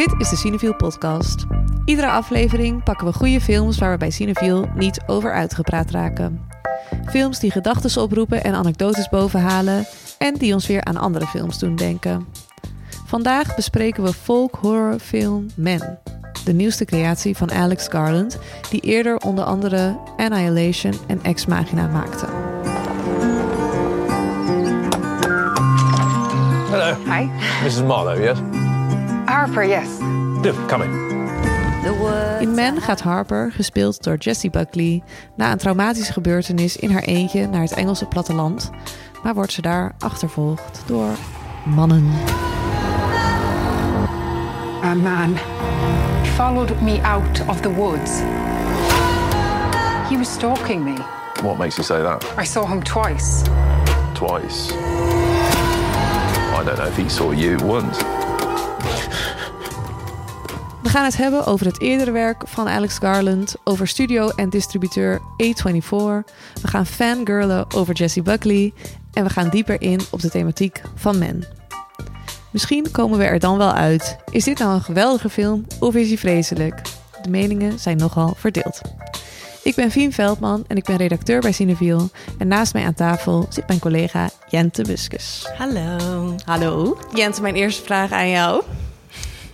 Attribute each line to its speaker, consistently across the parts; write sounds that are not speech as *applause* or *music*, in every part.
Speaker 1: Dit is de Cineviel podcast. Iedere aflevering pakken we goede films waar we bij Cineviel niet over uitgepraat raken. Films die gedachten oproepen en anekdotes bovenhalen en die ons weer aan andere films doen denken. Vandaag bespreken we folk horrorfilm Men, de nieuwste creatie van Alex Garland, die eerder onder andere Annihilation en Ex Machina maakte.
Speaker 2: Hello.
Speaker 3: Hi.
Speaker 2: Mrs. Marlowe, yes?
Speaker 3: Harper, yes.
Speaker 2: Do, come in.
Speaker 1: In Men gaat Harper, gespeeld door Jessie Buckley, na een traumatische gebeurtenis in haar eentje naar het Engelse platteland, maar wordt ze daar achtervolgd door mannen.
Speaker 3: A man followed me out of the woods. He was stalking me.
Speaker 2: What makes you say that?
Speaker 3: I saw him twice.
Speaker 2: Twice. I don't know if he saw you once.
Speaker 1: We gaan het hebben over het eerdere werk van Alex Garland, over studio en distributeur A24. We gaan fangirlen over Jessie Buckley en we gaan dieper in op de thematiek van Men. Misschien komen we er dan wel uit. Is dit nou een geweldige film of is hij vreselijk? De meningen zijn nogal verdeeld. Ik ben Fien Veldman en ik ben redacteur bij Cineviel. En naast mij aan tafel zit mijn collega Jente Buskus.
Speaker 4: Hallo.
Speaker 1: Hallo. Jente, mijn eerste vraag aan jou.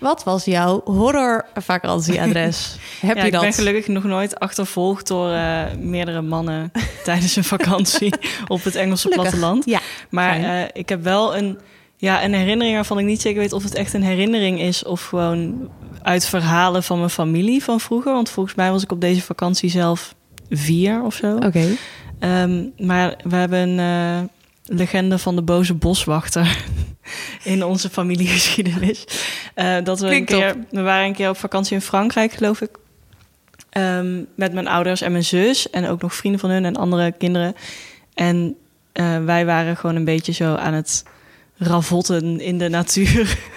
Speaker 1: Wat was jouw horrorvakantieadres? *laughs* Heb
Speaker 4: ja,
Speaker 1: je dat?
Speaker 4: Ik ben gelukkig nog nooit achtervolgd door eh, meerdere mannen *laughs* tijdens een vakantie op het Engelse
Speaker 1: Gelukkig.
Speaker 4: platteland.
Speaker 1: Ja,
Speaker 4: Maar eh, ik heb wel een, ja, een herinnering waarvan ik niet zeker weet of het echt een herinnering is of gewoon uit verhalen van mijn familie van vroeger. Want volgens mij was ik op deze vakantie zelf vier of zo.
Speaker 1: Oké.
Speaker 4: Ehm, maar we hebben een eh, legende van de boze boswachter *laughs* in onze familiegeschiedenis. Eh, dat we, een keer, we waren een keer op vakantie in Frankrijk, geloof ik. Ehm, met mijn ouders en mijn zus. En ook nog vrienden van hun en andere kinderen. En eh, wij waren gewoon een beetje zo aan het ravotten in de natuur. *laughs*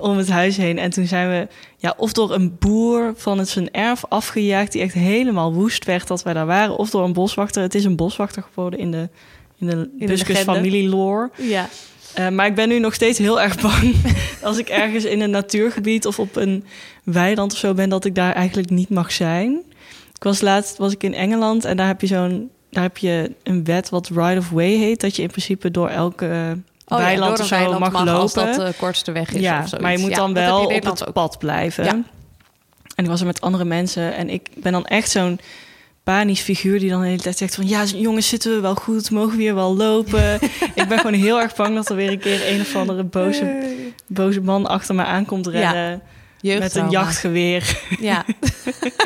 Speaker 4: om het huis heen. En toen zijn we ja, of door een boer van het zijn erf afgejaagd... die echt helemaal woest werd dat wij daar waren. Of door een boswachter. Het is een boswachter geworden in de, in de,
Speaker 1: legende.
Speaker 4: familie lore.
Speaker 1: Ja.
Speaker 4: Eh, maar ik ben nu nog steeds heel erg bang *laughs* als ik ergens in een natuurgebied of op een weiland of zo ben, dat ik daar eigenlijk niet mag zijn. Ik was laatst was ik in Engeland en daar heb je zo'n daar heb je een wet wat right of way heet, dat je in principe door elke
Speaker 1: Oh ja,
Speaker 4: weiland
Speaker 1: door
Speaker 4: of zo
Speaker 1: weiland
Speaker 4: mag,
Speaker 1: mag als
Speaker 4: lopen.
Speaker 1: dat de kortste weg is
Speaker 4: ja,
Speaker 1: of
Speaker 4: maar je moet
Speaker 1: Ja,
Speaker 4: dan wel
Speaker 1: in
Speaker 4: op het
Speaker 1: ook.
Speaker 4: pad blijven.
Speaker 1: Ja.
Speaker 4: En ik was er met andere mensen en ik ben dan echt zo'n panisch figuur die dan de hele tijd zegt van... ja, jongens, zitten we wel goed? Mogen we hier wel lopen? *laughs* ik ben gewoon heel erg bang dat er weer een keer een of andere boze, boze man achter me aankomt rennen... met een jachtgeweer.
Speaker 1: Ja.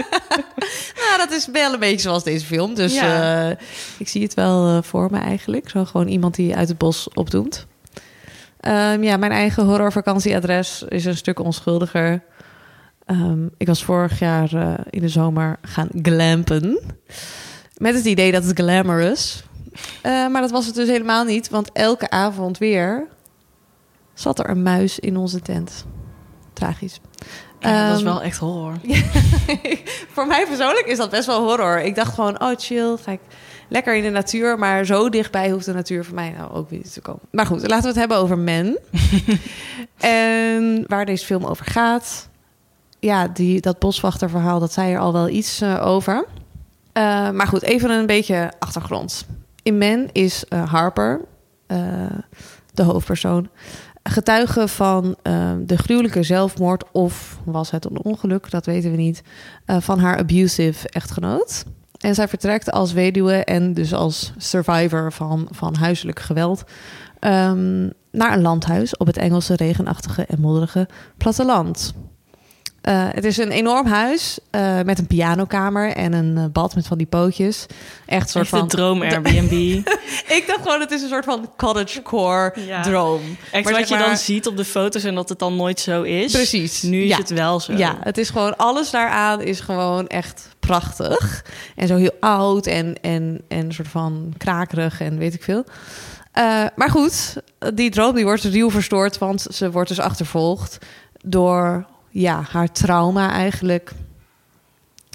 Speaker 1: *laughs* nou, dat is wel een beetje zoals deze film. Dus
Speaker 4: Ja.
Speaker 1: eh, ik zie het wel eh, voor me eigenlijk. Zo gewoon iemand die uit het bos opdoemt. Ehm, ja, mijn eigen horrorvakantieadres is een stuk onschuldiger. Ehm, ik was vorig jaar eh, in de zomer gaan glampen. Met het idee dat het glamorous. Eh, maar dat was het dus helemaal niet. Want elke avond weer zat er een muis in onze tent. Tragisch.
Speaker 4: Ja, dat is
Speaker 1: Ehm,
Speaker 4: wel echt horror. *laughs*
Speaker 1: voor mij persoonlijk is dat best wel horror. Ik dacht gewoon, oh chill, ga ik lekker in de natuur. Maar zo dichtbij hoeft de natuur voor mij nou ook weer niet te komen. Maar goed, laten we het hebben over Men. *laughs* en waar deze film over gaat. Ja, die, dat boswachterverhaal, dat zei er al wel iets eh, over. Eh, maar goed, even een beetje achtergrond. In Men is eh, Harper, de hoofdpersoon, getuige van de gruwelijke zelfmoord... of was het een ongeluk, dat weten we niet... van haar abusive echtgenoot. En zij vertrekt als weduwe en dus als survivor van, van huiselijk geweld... ehm, naar een landhuis op het Engelse regenachtige en modderige platteland. Eh, het is een enorm huis eh, met een pianokamer en een eh, bad met van die pootjes. Echt een soort
Speaker 4: een
Speaker 1: van
Speaker 4: droom Airbnb. *laughs*
Speaker 1: Ik dacht gewoon, het is een soort van cottagecore
Speaker 4: Ja.
Speaker 1: droom.
Speaker 4: Echt
Speaker 1: Maar
Speaker 4: wat
Speaker 1: zeg
Speaker 4: je dan ziet op de foto's en dat het dan nooit zo is.
Speaker 1: Precies.
Speaker 4: Nu is
Speaker 1: Ja.
Speaker 4: het wel zo.
Speaker 1: Ja, het is gewoon, alles daaraan is gewoon echt prachtig. En zo heel oud en, en, en een soort van krakerig en weet ik veel. Maar goed, die droom die wordt ruw verstoord, want ze wordt dus achtervolgd door ja, haar trauma eigenlijk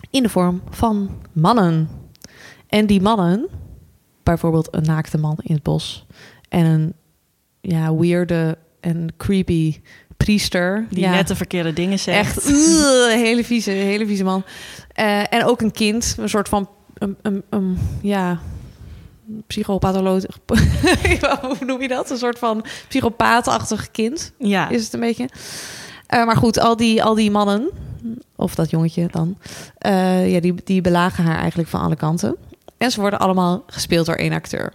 Speaker 1: in de vorm van mannen. En die mannen, bijvoorbeeld een naakte man in het bos en een ja, weirde en creepy priester.
Speaker 4: Die
Speaker 1: ja.
Speaker 4: net de verkeerde dingen zegt.
Speaker 1: Echt uh, hele vieze, hele vieze man. Eh, en ook een kind, een soort van, een, een, een, ja, psychopatholoog. *laughs* Hoe noem je dat? Een soort van psychopaatachtig kind
Speaker 4: Ja,
Speaker 1: is het een beetje. Eh, maar goed, al die, al die mannen, of dat jongetje dan, eh, ja, die, die belagen haar eigenlijk van alle kanten. En ze worden allemaal gespeeld door één acteur.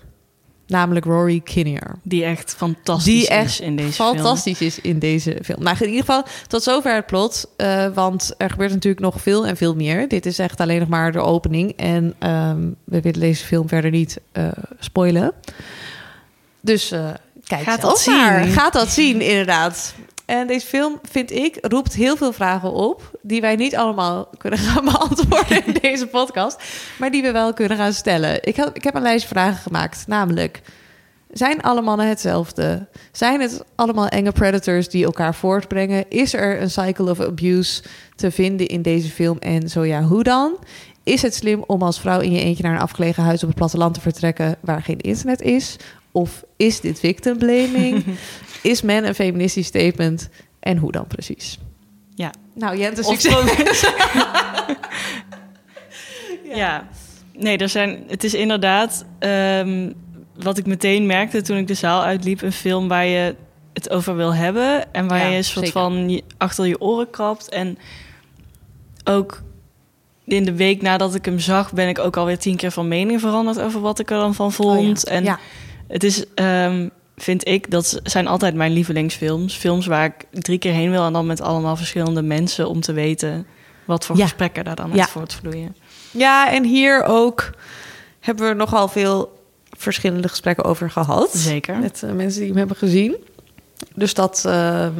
Speaker 1: Namelijk Rory Kinnear.
Speaker 4: die echt fantastisch
Speaker 1: Die echt
Speaker 4: is in deze film.
Speaker 1: fantastisch is in deze film. Nou, in ieder geval, tot zover het plot. eh, want er gebeurt natuurlijk nog veel en veel meer. Dit is echt alleen nog maar de opening. En ehm, we willen deze film verder niet spoilen. Dus kijk
Speaker 4: Gaat dat zien.
Speaker 1: maar. Gaat dat zien, inderdaad. En deze film, vind ik, roept heel veel vragen op... die wij niet allemaal kunnen *laughs* gaan beantwoorden in deze podcast... maar die we wel kunnen gaan stellen. Ik, had, ik heb een lijst vragen gemaakt, namelijk... Zijn alle mannen hetzelfde? Zijn het allemaal enge predators die elkaar voortbrengen? Is er een cycle of abuse te vinden in deze film? En zo ja, hoe dan? Is het slim om als vrouw in je eentje naar een afgelegen huis op het platteland te vertrekken waar geen internet is? Of is dit victim blaming? *laughs* is men een feministisch statement? En hoe dan precies?
Speaker 4: Ja.
Speaker 1: Nou, Jente, succes. *laughs*
Speaker 4: Ja. Nee, er zijn, het is inderdaad ehm, wat ik meteen merkte toen ik de zaal uitliep, een film waar je het over wil hebben en waar
Speaker 1: Ja,
Speaker 4: je een soort
Speaker 1: zeker.
Speaker 4: van achter je oren krabt. En ook in de week nadat ik hem zag, ben ik ook alweer tien keer van mening veranderd over wat ik er dan van vond.
Speaker 1: Oh ja.
Speaker 4: En
Speaker 1: ja.
Speaker 4: het is, ehm, vind ik, dat zijn altijd mijn lievelingsfilms. Films waar ik drie keer heen wil en dan met allemaal verschillende mensen om te weten wat voor
Speaker 1: Ja.
Speaker 4: gesprekken daar dan
Speaker 1: Ja.
Speaker 4: uit voortvloeien.
Speaker 1: ja, en hier ook hebben we nogal veel verschillende gesprekken over gehad.
Speaker 4: Zeker.
Speaker 1: Met eh, mensen die hem hebben gezien. Dus dat, ehm,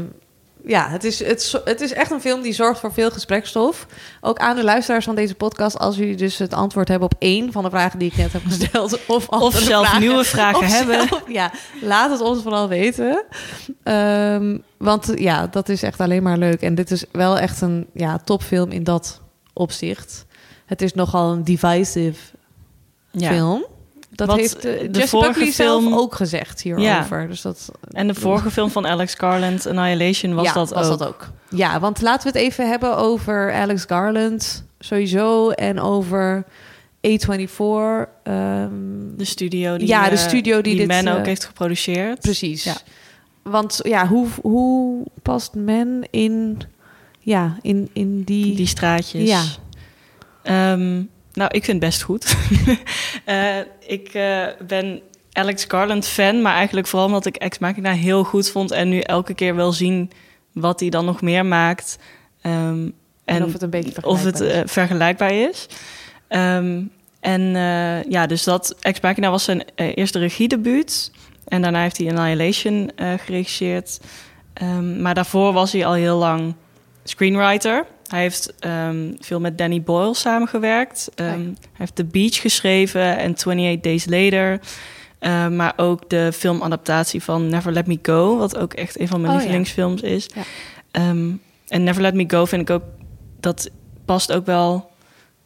Speaker 1: ja, het is, het, het is echt een film die zorgt voor veel gesprekstof. Ook aan de luisteraars van deze podcast, als jullie dus het antwoord hebben op één van de vragen die ik net heb gesteld. *laughs* Of, andere
Speaker 4: zelf
Speaker 1: vragen,
Speaker 4: nieuwe vragen
Speaker 1: of
Speaker 4: hebben.
Speaker 1: zelf- *laughs* ja, laat het ons vooral weten. Ehm, want ja, dat is echt alleen maar leuk. En dit is wel echt een ja, topfilm in dat opzicht. Het is nogal een divisive
Speaker 4: Ja.
Speaker 1: film. Dat heeft uh,
Speaker 4: de
Speaker 1: Jesse
Speaker 4: vorige
Speaker 1: Buckley zelf
Speaker 4: film-
Speaker 1: ook gezegd hierover. Dus dat,
Speaker 4: En de vorige film van Alex Garland, Annihilation, was
Speaker 1: ja,
Speaker 4: dat
Speaker 1: was
Speaker 4: ook.
Speaker 1: dat ook. Ja, want laten we het even hebben over Alex Garland sowieso en over A24. ehm,
Speaker 4: De studio die,
Speaker 1: Ja, de
Speaker 4: eh,
Speaker 1: studio die dit,
Speaker 4: Men ook
Speaker 1: eh,
Speaker 4: heeft geproduceerd.
Speaker 1: precies.
Speaker 4: Ja.
Speaker 1: Want ja, hoe, hoe past men in, ja, in, in die...
Speaker 4: Die straatjes.
Speaker 1: Ja.
Speaker 4: Ehm, nou, ik vind het best goed. *laughs* Eh, ik eh, ben Alex Garland fan, maar eigenlijk vooral omdat ik Ex Machina heel goed vond en nu elke keer wil zien wat hij dan nog meer maakt. Ehm,
Speaker 1: en, of het een beetje
Speaker 4: of het
Speaker 1: vergelijkbaar is.
Speaker 4: eh, vergelijkbaar is. Ehm, en ja, dus dat Ex Machina was zijn eerste regiedebuut. En daarna heeft hij Annihilation geregisseerd. Ehm, maar daarvoor was hij al heel lang screenwriter. Hij heeft ehm, veel met Danny Boyle samengewerkt. Ehm. Hij heeft The Beach geschreven en 28 Days Later. Ehm, maar ook de filmadaptatie van Never Let Me Go... wat ook echt een van mijn
Speaker 1: Oh, ja.
Speaker 4: lievelingsfilms is.
Speaker 1: Ja.
Speaker 4: En Never Let Me Go vind ik ook... dat past ook wel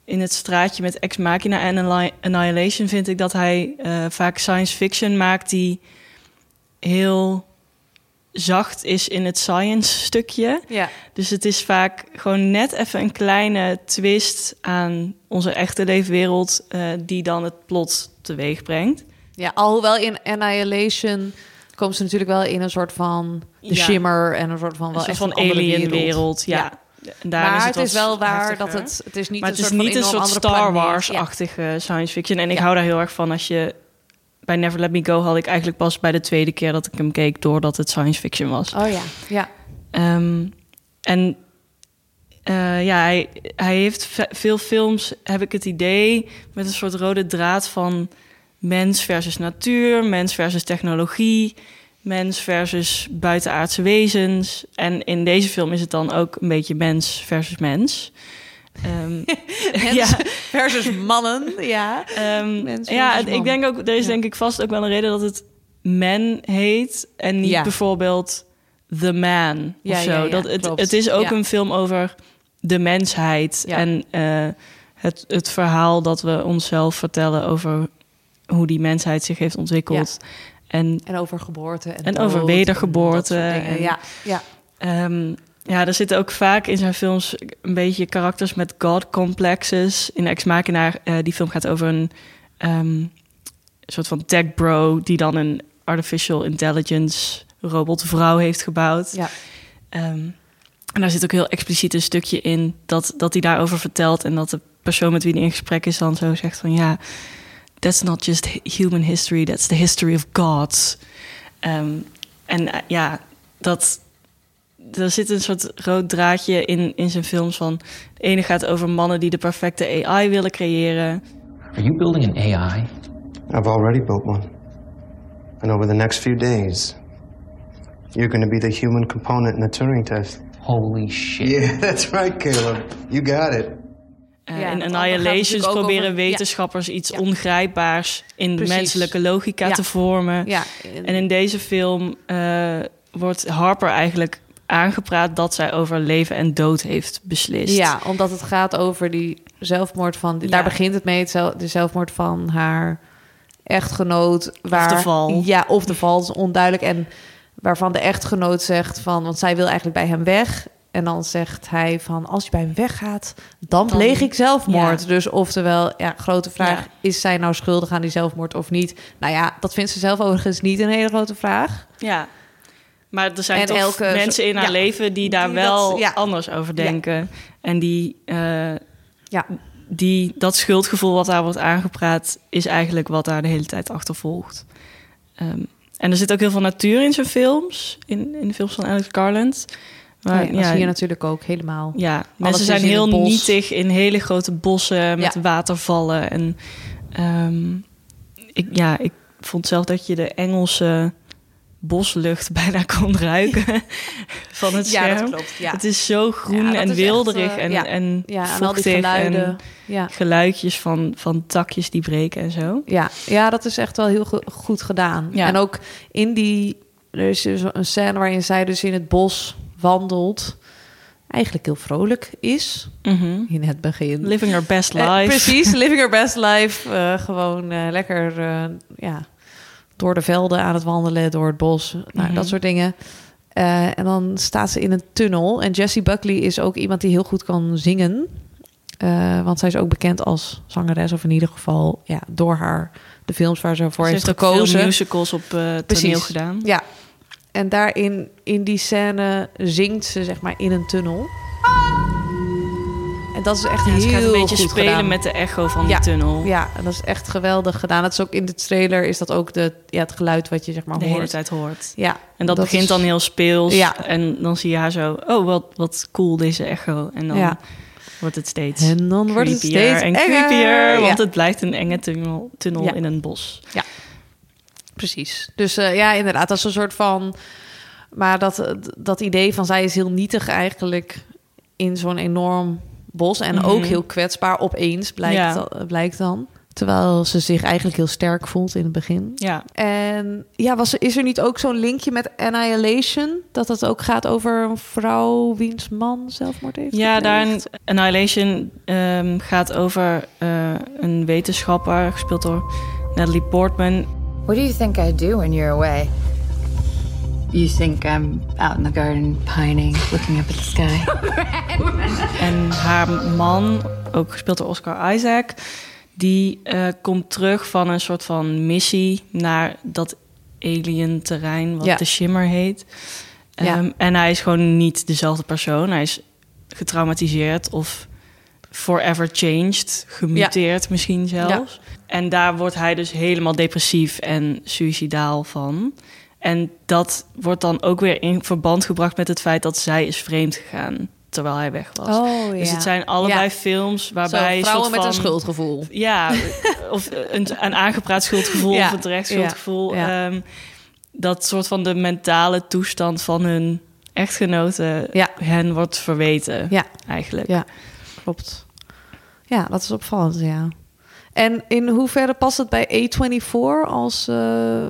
Speaker 4: in het straatje met Ex Machina en Anni- Annihilation... vind ik dat hij eh, vaak science fiction maakt... die heel zacht is in het science stukje.
Speaker 1: Ja,
Speaker 4: Dus het is vaak gewoon net even een kleine twist aan onze echte leefwereld... eh, die dan het plot teweeg brengt.
Speaker 1: ja, alhoewel in Annihilation komen ze natuurlijk wel in een soort van de
Speaker 4: Ja.
Speaker 1: shimmer en een soort van
Speaker 4: Een
Speaker 1: wel
Speaker 4: soort
Speaker 1: echt
Speaker 4: van
Speaker 1: een
Speaker 4: alien
Speaker 1: wereld.
Speaker 4: wereld, ja. Daar
Speaker 1: maar
Speaker 4: is
Speaker 1: het,
Speaker 4: het,
Speaker 1: is wel waar
Speaker 4: heftiger.
Speaker 1: dat het, het is niet
Speaker 4: maar
Speaker 1: een
Speaker 4: het is
Speaker 1: soort
Speaker 4: niet een soort Star.
Speaker 1: Ja.
Speaker 4: Wars-achtige science fiction. En ik
Speaker 1: Ja.
Speaker 4: hou daar heel erg van als je... Bij Never Let Me Go had ik eigenlijk pas bij de tweede keer dat ik hem keek... doordat het science fiction was.
Speaker 1: Oh ja, ja.
Speaker 4: Ehm, en eh, ja, hij, hij heeft ve- veel films, heb ik het idee, met een soort rode draad van mens versus natuur, mens versus technologie, mens versus buitenaardse wezens. En in deze film is het dan ook een beetje mens versus mens. *laughs* Ja,
Speaker 1: Versus mannen, ja. Mens
Speaker 4: ja, ik denk ook, er is
Speaker 1: Ja.
Speaker 4: denk ik vast ook wel een reden dat het men heet en niet
Speaker 1: Ja.
Speaker 4: bijvoorbeeld The Man
Speaker 1: Ja,
Speaker 4: of zo. dat het,
Speaker 1: klopt.
Speaker 4: het is ook een film over de mensheid en eh, het, het verhaal dat we onszelf vertellen over hoe die mensheid zich heeft ontwikkeld. En
Speaker 1: En over geboorte. En,
Speaker 4: En
Speaker 1: dood
Speaker 4: over wedergeboorte en-
Speaker 1: Ja, ja.
Speaker 4: Ehm, ja, er zitten ook vaak in zijn films een beetje karakters met god complexes. In Ex Machina, eh, die film gaat over een ehm, soort van tech bro... die dan een artificial intelligence robotvrouw heeft gebouwd.
Speaker 1: Ja.
Speaker 4: Ehm, en daar zit ook heel expliciet een stukje in dat, dat hij daarover vertelt. En dat de persoon met wie hij in gesprek is dan zo zegt van ja, that's not just human history, that's the history of gods. Ehm, en eh, ja, dat. Er zit een soort rood draadje in, in zijn films van. De ene gaat over mannen die de perfecte AI willen creëren.
Speaker 5: Are you building an AI?
Speaker 6: I've already built one. And over the next few days, you're going to be the human component in the Turing test.
Speaker 5: Holy shit.
Speaker 6: Yeah, *laughs* that's right, Caleb. You got it.
Speaker 1: Ja,
Speaker 4: in Annihilations proberen
Speaker 1: over- ja.
Speaker 4: wetenschappers iets
Speaker 1: Ja.
Speaker 4: ongrijpbaars in
Speaker 1: Precies.
Speaker 4: menselijke logica
Speaker 1: Ja.
Speaker 4: te vormen.
Speaker 1: Ja,
Speaker 4: En in deze film eh, wordt Harper eigenlijk aangepraat dat zij over leven en dood heeft beslist.
Speaker 1: Ja, omdat het gaat over die zelfmoord van... Daar begint het mee, het de zelfmoord van haar echtgenoot. Waar,
Speaker 4: de val.
Speaker 1: Ja, of de val, is onduidelijk. En waarvan de echtgenoot zegt van... Want zij wil eigenlijk bij hem weg. En dan zegt hij van... Als je bij hem weggaat, dan
Speaker 4: Dan-
Speaker 1: pleeg ik zelfmoord.
Speaker 4: Ja.
Speaker 1: Dus oftewel, ja, grote vraag...
Speaker 4: Ja.
Speaker 1: Is zij nou schuldig aan die zelfmoord of niet? Nou ja, dat vindt ze zelf overigens niet een hele grote vraag.
Speaker 4: Ja. Maar er zijn
Speaker 1: En
Speaker 4: toch
Speaker 1: elke
Speaker 4: mensen in haar
Speaker 1: ja,
Speaker 4: leven die daar
Speaker 1: die
Speaker 4: wel
Speaker 1: dat- ja.
Speaker 4: anders over denken. En die, eh,
Speaker 1: Ja,
Speaker 4: die, dat schuldgevoel wat daar wordt aangepraat... is eigenlijk wat daar de hele tijd achtervolgt. Ehm, en er zit ook heel veel natuur in zijn films. In, in de films van Alex Garland. Maar,
Speaker 1: Oh ja, dat zie je natuurlijk ook helemaal.
Speaker 4: Ja, mensen zijn
Speaker 1: in
Speaker 4: heel
Speaker 1: bos.
Speaker 4: nietig in hele grote bossen met
Speaker 1: Ja.
Speaker 4: watervallen. En ehm, ik, ja, ik vond zelf dat je de Engelse boslucht *laughs* bijna kon ruiken *laughs* van het
Speaker 1: Ja,
Speaker 4: scherm.
Speaker 1: dat klopt. Ja.
Speaker 4: Het is zo groen
Speaker 1: Ja,
Speaker 4: en
Speaker 1: is
Speaker 4: wilderig
Speaker 1: echt, eh,
Speaker 4: en,
Speaker 1: ja.
Speaker 4: en
Speaker 1: Ja, en al die
Speaker 4: vochtig
Speaker 1: geluiden.
Speaker 4: en
Speaker 1: Ja.
Speaker 4: geluidjes van, van takjes die breken en zo.
Speaker 1: Ja, ja, dat is echt wel heel go- goed gedaan.
Speaker 4: Ja.
Speaker 1: En ook in die... Er is dus een scène waarin zij dus in het bos wandelt. Eigenlijk heel vrolijk is
Speaker 4: Mhm.
Speaker 1: in het begin.
Speaker 4: Living her best life.
Speaker 1: Eh, precies, *laughs* living her best life. Eh, gewoon eh, lekker eh, ja, door de velden aan het wandelen, door het bos. Nou,
Speaker 4: Mhm.
Speaker 1: Dat soort dingen. Eh, en dan staat ze in een tunnel. En Jessie Buckley is ook iemand die heel goed kan zingen. Eh, want zij is ook bekend als zangeres, of in ieder geval ja, door haar de films waar ze voor
Speaker 4: Ze
Speaker 1: heeft, gekozen.
Speaker 4: veel musicals op eh toneel gedaan.
Speaker 1: Ja. En daarin, in die scène, zingt ze zeg maar in een tunnel. En dat is echt
Speaker 4: Ja,
Speaker 1: heel
Speaker 4: ze gaat een beetje
Speaker 1: goed
Speaker 4: spelen
Speaker 1: gedaan.
Speaker 4: met de echo van
Speaker 1: Ja.
Speaker 4: die tunnel.
Speaker 1: Ja, en dat is echt geweldig gedaan. Het is ook in de trailer is dat ook de, ja, het geluid wat je zeg maar
Speaker 4: de
Speaker 1: hoort.
Speaker 4: hele tijd hoort.
Speaker 1: Ja,
Speaker 4: En dat, begint
Speaker 1: is-
Speaker 4: dan heel speels.
Speaker 1: Ja.
Speaker 4: En dan zie je haar zo, oh, wat, wat cool deze echo. En dan
Speaker 1: Ja.
Speaker 4: wordt het steeds
Speaker 1: En dan wordt het steeds
Speaker 4: en
Speaker 1: enger.
Speaker 4: creepier. Want
Speaker 1: Ja.
Speaker 4: het blijft een enge tunnel, tunnel
Speaker 1: Ja.
Speaker 4: in een bos.
Speaker 1: Precies. Dus eh, ja, inderdaad, dat is een soort van. Maar dat, dat idee van zij is heel nietig eigenlijk in zo'n enorm bos. En ook
Speaker 4: Mhm.
Speaker 1: heel kwetsbaar opeens, blijkt,
Speaker 4: Ja.
Speaker 1: da- blijkt dan. Terwijl ze zich eigenlijk heel sterk voelt in het begin.
Speaker 4: Ja,
Speaker 1: En ja, was, is er niet ook zo'n linkje met Annihilation? Dat het ook gaat over een vrouw wiens man zelfmoord heeft
Speaker 4: ja daar
Speaker 1: gepleegd?
Speaker 4: Annihilation ehm, gaat over eh, een wetenschapper, gespeeld door Natalie Portman.
Speaker 7: What do you think I do when you're away?
Speaker 8: You think I'm out in the garden pining, looking up at the sky? *laughs*
Speaker 4: En haar man, ook gespeeld door Oscar Isaac, die eh, komt terug van een soort van missie naar dat alien terrein wat
Speaker 1: Ja.
Speaker 4: de Shimmer heet.
Speaker 1: Ja.
Speaker 4: Ehm, En hij is gewoon niet dezelfde persoon. Hij is getraumatiseerd of forever changed, gemuteerd misschien zelfs. En daar wordt hij dus helemaal depressief en suicidaal van. En dat wordt dan ook weer in verband gebracht met het feit dat zij is vreemd gegaan terwijl hij weg was.
Speaker 1: Oh,
Speaker 4: Dus
Speaker 1: ja.
Speaker 4: het zijn allebei
Speaker 1: Ja.
Speaker 4: films
Speaker 1: Zo,
Speaker 4: waarbij een
Speaker 1: vrouwen
Speaker 4: soort
Speaker 1: met
Speaker 4: van,
Speaker 1: een schuldgevoel.
Speaker 4: Ja, of een, een aangepraat schuldgevoel
Speaker 1: Ja,
Speaker 4: of een terecht schuldgevoel. Ehm, dat soort van de mentale toestand van hun echtgenoten
Speaker 1: Ja.
Speaker 4: hen wordt verweten.
Speaker 1: Ja.
Speaker 4: Eigenlijk.
Speaker 1: Ja, klopt. Ja, dat is opvallend, ja. En in hoeverre past het bij A24 als... eh,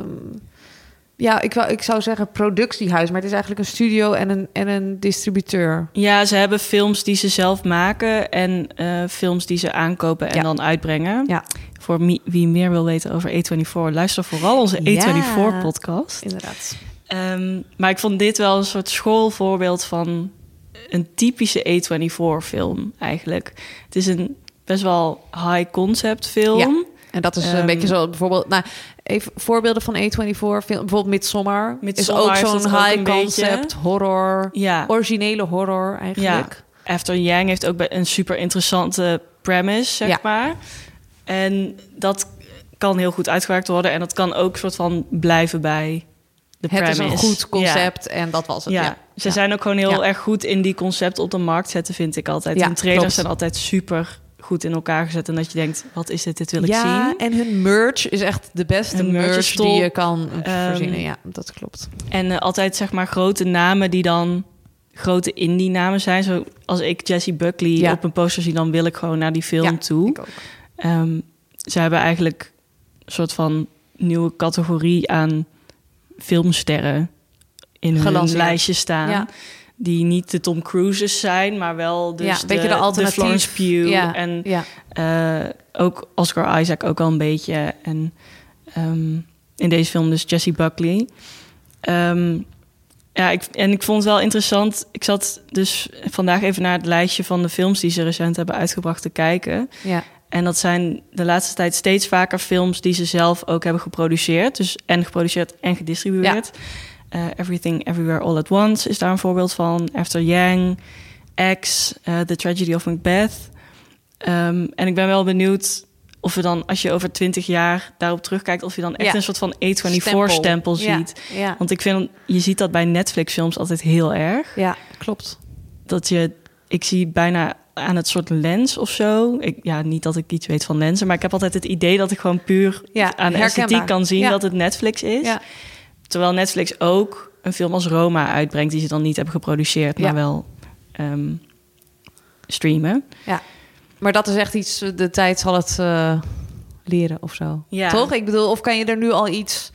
Speaker 1: ja, ik, ik zou zeggen productiehuis, maar het is eigenlijk een studio en een, en een distributeur.
Speaker 4: Ja, ze hebben films die ze zelf maken en eh, films die ze aankopen en
Speaker 1: Ja.
Speaker 4: dan uitbrengen.
Speaker 1: Ja.
Speaker 4: Voor wie meer wil weten over A24, luister vooral onze
Speaker 1: Ja.
Speaker 4: A24-podcast.
Speaker 1: Inderdaad.
Speaker 4: Ehm, maar ik vond dit wel een soort schoolvoorbeeld van een typische A24-film eigenlijk. Het is een best wel high-concept film.
Speaker 1: En dat is een
Speaker 4: Ehm,
Speaker 1: beetje zo bijvoorbeeld... Nou, even voorbeelden van A24 film. Bijvoorbeeld Midsommar.
Speaker 4: Midsommar
Speaker 1: is ook zo'n high concept
Speaker 4: beetje.
Speaker 1: horror.
Speaker 4: Ja.
Speaker 1: Originele horror eigenlijk.
Speaker 4: Ja, After Yang heeft ook een super interessante premise, zeg
Speaker 1: Ja.
Speaker 4: maar. En dat kan heel goed uitgewerkt worden. En dat kan ook soort van blijven bij de
Speaker 1: Het
Speaker 4: premise.
Speaker 1: is een goed
Speaker 4: Ja.
Speaker 1: concept en dat was het.
Speaker 4: Ja,
Speaker 1: Ja,
Speaker 4: ze
Speaker 1: Ja.
Speaker 4: zijn ook gewoon heel erg goed in die concept op de markt zetten, vind ik altijd. Hun trailers zijn altijd super goed in elkaar gezet. En dat je denkt, wat is dit? Dit wil ik
Speaker 1: ja,
Speaker 4: zien.
Speaker 1: en hun merch is echt de beste
Speaker 4: Hun merch
Speaker 1: die je kan
Speaker 4: Ehm,
Speaker 1: verzinnen. Ja, dat klopt.
Speaker 4: En eh, altijd zeg maar grote namen die dan grote indie namen zijn. Zo als ik Jessie Buckley
Speaker 1: Ja.
Speaker 4: op een poster zie, dan wil ik gewoon naar die film
Speaker 1: Ja,
Speaker 4: toe.
Speaker 1: ik ook.
Speaker 4: Ehm, ze hebben eigenlijk een soort van nieuwe categorie aan filmsterren in hun lijstje staan.
Speaker 1: Ja.
Speaker 4: Die niet de Tom Cruises zijn, maar wel dus
Speaker 1: ja,
Speaker 4: de,
Speaker 1: een beetje de alternatief.
Speaker 4: Florence Pugh
Speaker 1: ja,
Speaker 4: en
Speaker 1: ja.
Speaker 4: eh, ook Oscar Isaac ook al een beetje. En ehm, in deze film dus Jessie Buckley. Ehm, ja, ik, en ik vond het wel interessant. Ik zat dus vandaag even naar het lijstje van de films die ze recent hebben uitgebracht te kijken.
Speaker 1: ja.
Speaker 4: En dat zijn de laatste tijd steeds vaker films die ze zelf ook hebben geproduceerd. Dus en geproduceerd en gedistribueerd. Eh, Everything Everywhere All at Once is daar een voorbeeld van. After Yang, X, eh, The Tragedy of Macbeth. Ehm, en ik ben wel benieuwd of we dan, als je over twintig jaar daarop terugkijkt, of je dan echt
Speaker 1: Ja.
Speaker 4: een soort van A24-stempel
Speaker 1: Ja,
Speaker 4: ziet.
Speaker 1: Ja,
Speaker 4: Want ik vind, je ziet dat bij Netflix-films altijd heel erg.
Speaker 1: ja, klopt.
Speaker 4: Dat je, ik zie bijna aan het soort lens of zo. Ik, ja, niet dat ik iets weet van lenzen, maar ik heb altijd het idee dat ik gewoon puur aan de esthetiek kan zien dat het Netflix is. Terwijl Netflix ook een film als Roma uitbrengt, die ze dan niet hebben geproduceerd, maar
Speaker 1: Ja.
Speaker 4: wel ehm, streamen.
Speaker 1: Ja, maar dat is echt iets, de tijd zal het eh, leren of zo.
Speaker 4: Ja.
Speaker 1: Toch? Ik bedoel, of kan je er nu al iets...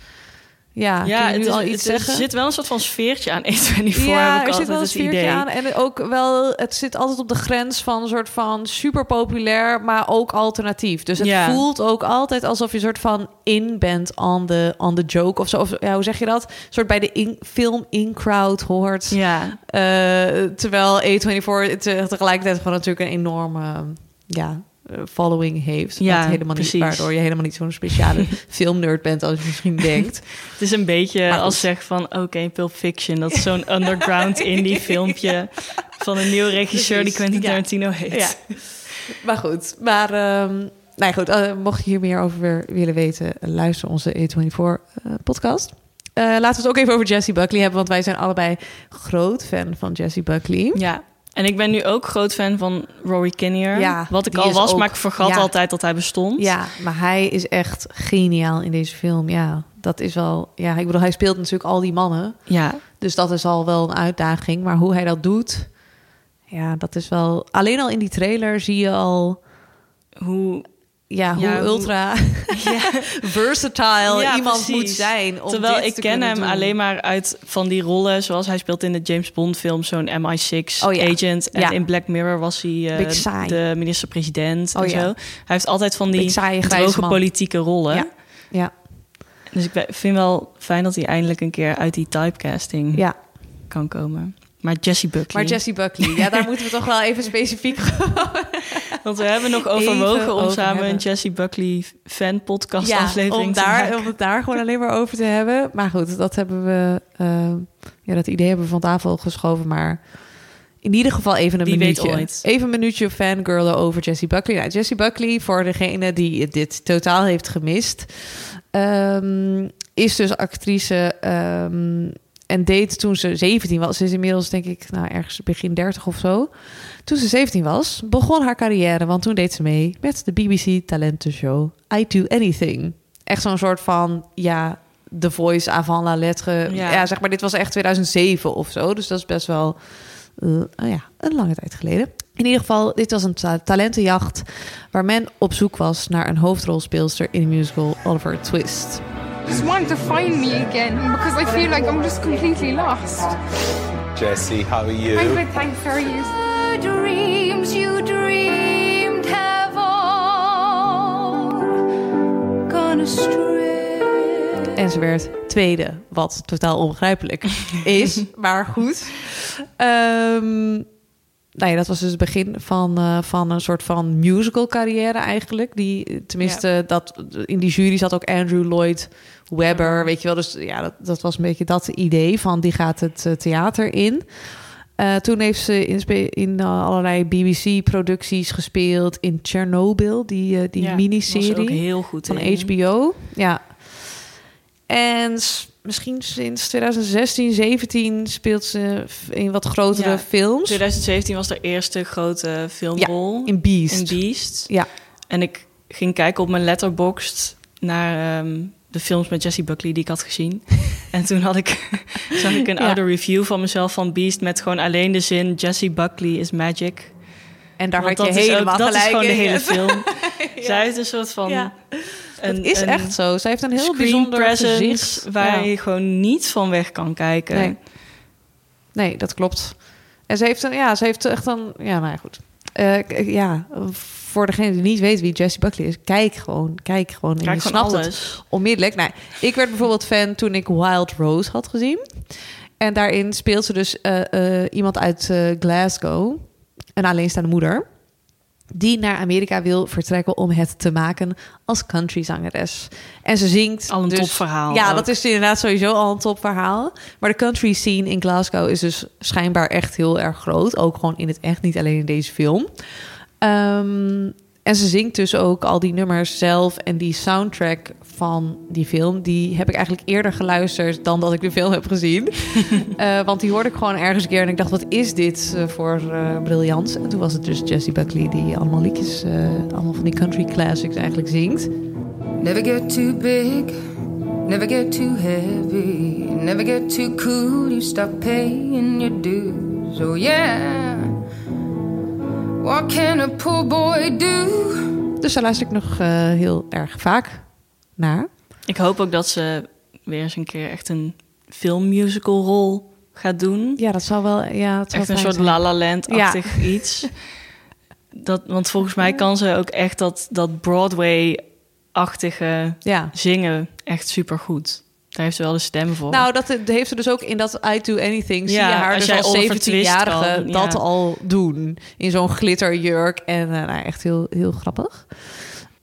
Speaker 1: Ja, je
Speaker 4: het,
Speaker 1: nu
Speaker 4: is-
Speaker 1: al
Speaker 4: het-
Speaker 1: iets
Speaker 4: er
Speaker 1: zeggen?
Speaker 4: zit wel een soort van sfeertje aan *laughs* A24,
Speaker 1: ja,
Speaker 4: heb ik
Speaker 1: er zit wel een
Speaker 4: het
Speaker 1: sfeertje
Speaker 4: idee.
Speaker 1: aan. En ook wel, het zit altijd op de grens van een soort van super populair, maar ook alternatief. Dus het
Speaker 4: Ja.
Speaker 1: voelt ook altijd alsof je een soort van in bent on the, on the joke of zo. Of, ja, hoe zeg je dat? Een soort bij de in, film in-crowd hoort.
Speaker 4: Ja,
Speaker 1: Eh, terwijl A24 te- tegelijkertijd gewoon natuurlijk een enorme ja, eh, following heeft.
Speaker 4: Ja,
Speaker 1: helemaal
Speaker 4: precies.
Speaker 1: niet, waardoor je helemaal niet zo'n speciale *laughs* filmnerd bent als je misschien denkt. *laughs*
Speaker 4: het is een beetje als zeg van, oké, Pulp Fiction, dat is zo'n *laughs* underground indie filmpje van een nieuwe regisseur die Quentin
Speaker 1: ja.
Speaker 4: Tarantino heet.
Speaker 1: Ja. Maar goed, maar ehm nou goed, eh, mocht je hier meer over willen weten, eh, luister onze A24-podcast. Eh, laten we het ook even over Jessie Buckley hebben, want wij zijn allebei groot fan van Jessie Buckley.
Speaker 4: Ja, en ik ben nu ook groot fan van Rory Kinnear.
Speaker 1: Ja,
Speaker 4: wat ik al was,
Speaker 1: ook-
Speaker 4: maar ik vergat
Speaker 1: ja.
Speaker 4: altijd dat hij bestond.
Speaker 1: Ja, maar hij is echt geniaal in deze film. Ja, dat is wel. Ja, ik bedoel, hij speelt natuurlijk al die mannen.
Speaker 4: ja.
Speaker 1: Dus dat is al wel een uitdaging. Maar hoe hij dat doet, ja, dat is wel. Alleen al in die trailer zie je al.
Speaker 4: Hoe,
Speaker 1: Ja, hoe
Speaker 4: Ja, hoe-
Speaker 1: ultra *laughs* versatile
Speaker 4: Ja,
Speaker 1: iemand
Speaker 4: precies.
Speaker 1: moet zijn. Om
Speaker 4: Terwijl
Speaker 1: dit
Speaker 4: ik
Speaker 1: te
Speaker 4: ken hem
Speaker 1: doen.
Speaker 4: alleen maar uit van die rollen, zoals hij speelt in de James Bond film, zo'n MI6
Speaker 1: Oh ja.
Speaker 4: agent. En in Black Mirror was hij
Speaker 1: saai.
Speaker 4: de minister-president
Speaker 1: Oh
Speaker 4: en
Speaker 1: ja.
Speaker 4: zo. Hij heeft altijd van die droge
Speaker 1: man.
Speaker 4: politieke rollen.
Speaker 1: Ja.
Speaker 4: Dus ik vind wel fijn dat hij eindelijk een keer uit die typecasting
Speaker 1: ja.
Speaker 4: kan komen. Maar Jessie Buckley.
Speaker 1: Maar Jessie Buckley, ja, daar moeten we toch wel even specifiek *laughs*
Speaker 4: Want we hebben nog
Speaker 1: Even
Speaker 4: overwogen om
Speaker 1: over
Speaker 4: samen
Speaker 1: hebben.
Speaker 4: een Jessie Buckley fan podcast
Speaker 1: ja,
Speaker 4: aflevering
Speaker 1: om
Speaker 4: te
Speaker 1: daar,
Speaker 4: maken.
Speaker 1: om het daar gewoon alleen maar over te hebben. Maar goed, dat hebben we, eh, ja, dat idee hebben we van tafel geschoven. Maar in ieder geval even een
Speaker 4: Wie weet
Speaker 1: minuutje.
Speaker 4: ooit.
Speaker 1: Even een minuutje fangirlen over Jessie Buckley. Nou, Jessie Buckley, voor degene die dit totaal heeft gemist, ehm, is dus actrice. ehm, en deed toen ze 17 was. Ze is inmiddels denk ik nou, ergens begin 30 of zo. Toen ze 17 was, begon haar carrière. Want toen deed ze mee met de BBC talentenshow I Do Anything. Echt zo'n soort van, ja, The Voice avant la lettre. Ja.
Speaker 4: Ja.
Speaker 1: zeg maar, dit was echt 2007 of zo. Dus dat is best wel, eh, oh ja, een lange tijd geleden. In ieder geval, dit was een ta- talentenjacht... waar men op zoek was naar een hoofdrolspeelster in de musical Oliver Twist.
Speaker 3: Just want to find me again because I feel like I'm just completely lost.
Speaker 2: Jesse, how are you?
Speaker 3: I'm good, thanks. How are you?
Speaker 9: dreams you dreamed have all gone astray.
Speaker 1: En ze werd tweede, wat totaal onbegrijpelijk is. *laughs* Maar goed. Ehm, nou ja, dat was dus het begin van, eh, van een soort van musical carrière eigenlijk. Die, tenminste, dat, in die jury zat ook Andrew Lloyd Webber, weet je wel. Dus ja, dat, dat was een beetje dat idee van die gaat het eh, theater in. Eh, toen heeft ze in, in allerlei BBC-producties gespeeld. In Chernobyl, die, die miniserie
Speaker 4: was er ook heel goed
Speaker 1: van. HBO. Ja. En misschien sinds 2016, 17 speelt ze in wat grotere
Speaker 4: Ja,
Speaker 1: films.
Speaker 4: 2017 was de eerste grote filmrol.
Speaker 1: in Beast.
Speaker 4: In Beast.
Speaker 1: Ja.
Speaker 4: En ik ging kijken op mijn letterboxd naar ehm, de films met Jessie Buckley die ik had gezien. *laughs* en toen had ik, *laughs* zag ik een
Speaker 1: Ja.
Speaker 4: oude review van mezelf van Beast met gewoon alleen de zin Jessie Buckley is magic.
Speaker 1: En daar
Speaker 4: Want
Speaker 1: had je
Speaker 4: is ook-
Speaker 1: helemaal
Speaker 4: Dat is
Speaker 1: gelijk
Speaker 4: gewoon de hele *laughs* film. Zij heeft een soort van... Een,
Speaker 1: Het is
Speaker 4: een
Speaker 1: echt zo. Zij heeft een heel bijzonder
Speaker 4: presence
Speaker 1: gezicht.
Speaker 4: waar
Speaker 1: Ja.
Speaker 4: je gewoon niet van weg kan kijken.
Speaker 1: Nee. Nee, dat klopt. En ze heeft een, ja, ze heeft echt een, ja, nou ja, goed. Eh, k- ja, voor degene die niet weet wie Jessie Buckley is, kijk gewoon, kijk gewoon. en
Speaker 4: Kijk
Speaker 1: je
Speaker 4: gewoon
Speaker 1: snapt
Speaker 4: alles.
Speaker 1: het onmiddellijk. Nou, ik werd bijvoorbeeld fan toen ik Wild Rose had gezien. En daarin speelt ze dus eh, eh, iemand uit eh, Glasgow, een alleenstaande moeder, die naar Amerika wil vertrekken om het te maken als countryzangeres. En ze zingt
Speaker 4: Al een
Speaker 1: dus,
Speaker 4: topverhaal
Speaker 1: Ja,
Speaker 4: ook.
Speaker 1: dat is inderdaad sowieso al een topverhaal. Maar de country scene in Glasgow is dus schijnbaar echt heel erg groot. Ook gewoon in het echt, niet alleen in deze film. Ehm, en ze zingt dus ook al die nummers zelf. En die soundtrack van die film, die heb ik eigenlijk eerder geluisterd dan dat ik de film heb gezien. *laughs* Eh, want die hoorde ik gewoon ergens een keer en ik dacht, wat is dit eh, voor eh briljant? En toen was het dus Jessie Buckley die allemaal liedjes, eh, allemaal van die country classics eigenlijk zingt.
Speaker 10: Never get too big, never get too heavy, never get too cool. You stop paying your dues. Oh yeah. What can a poor boy do?
Speaker 1: Dus daar luister ik nog eh, heel erg vaak naar.
Speaker 4: Ik hoop ook dat ze weer eens een keer echt een filmmusical rol gaat doen.
Speaker 1: Ja, dat zou wel. Ja, het zou
Speaker 4: Echt een soort. La La Land-achtig *laughs* iets. Dat, want volgens mij kan ze ook echt dat, dat Broadway-achtige
Speaker 1: Ja.
Speaker 4: zingen echt supergoed. Daar heeft ze wel de stem voor.
Speaker 1: Nou, dat heeft ze dus ook in dat I Do Anything. zie je haar
Speaker 4: als
Speaker 1: dus als
Speaker 4: Oliver Twist
Speaker 1: 17-jarige
Speaker 4: kan, ja.
Speaker 1: dat al doen. In zo'n glitterjurk. En eh, nou, echt heel, heel grappig.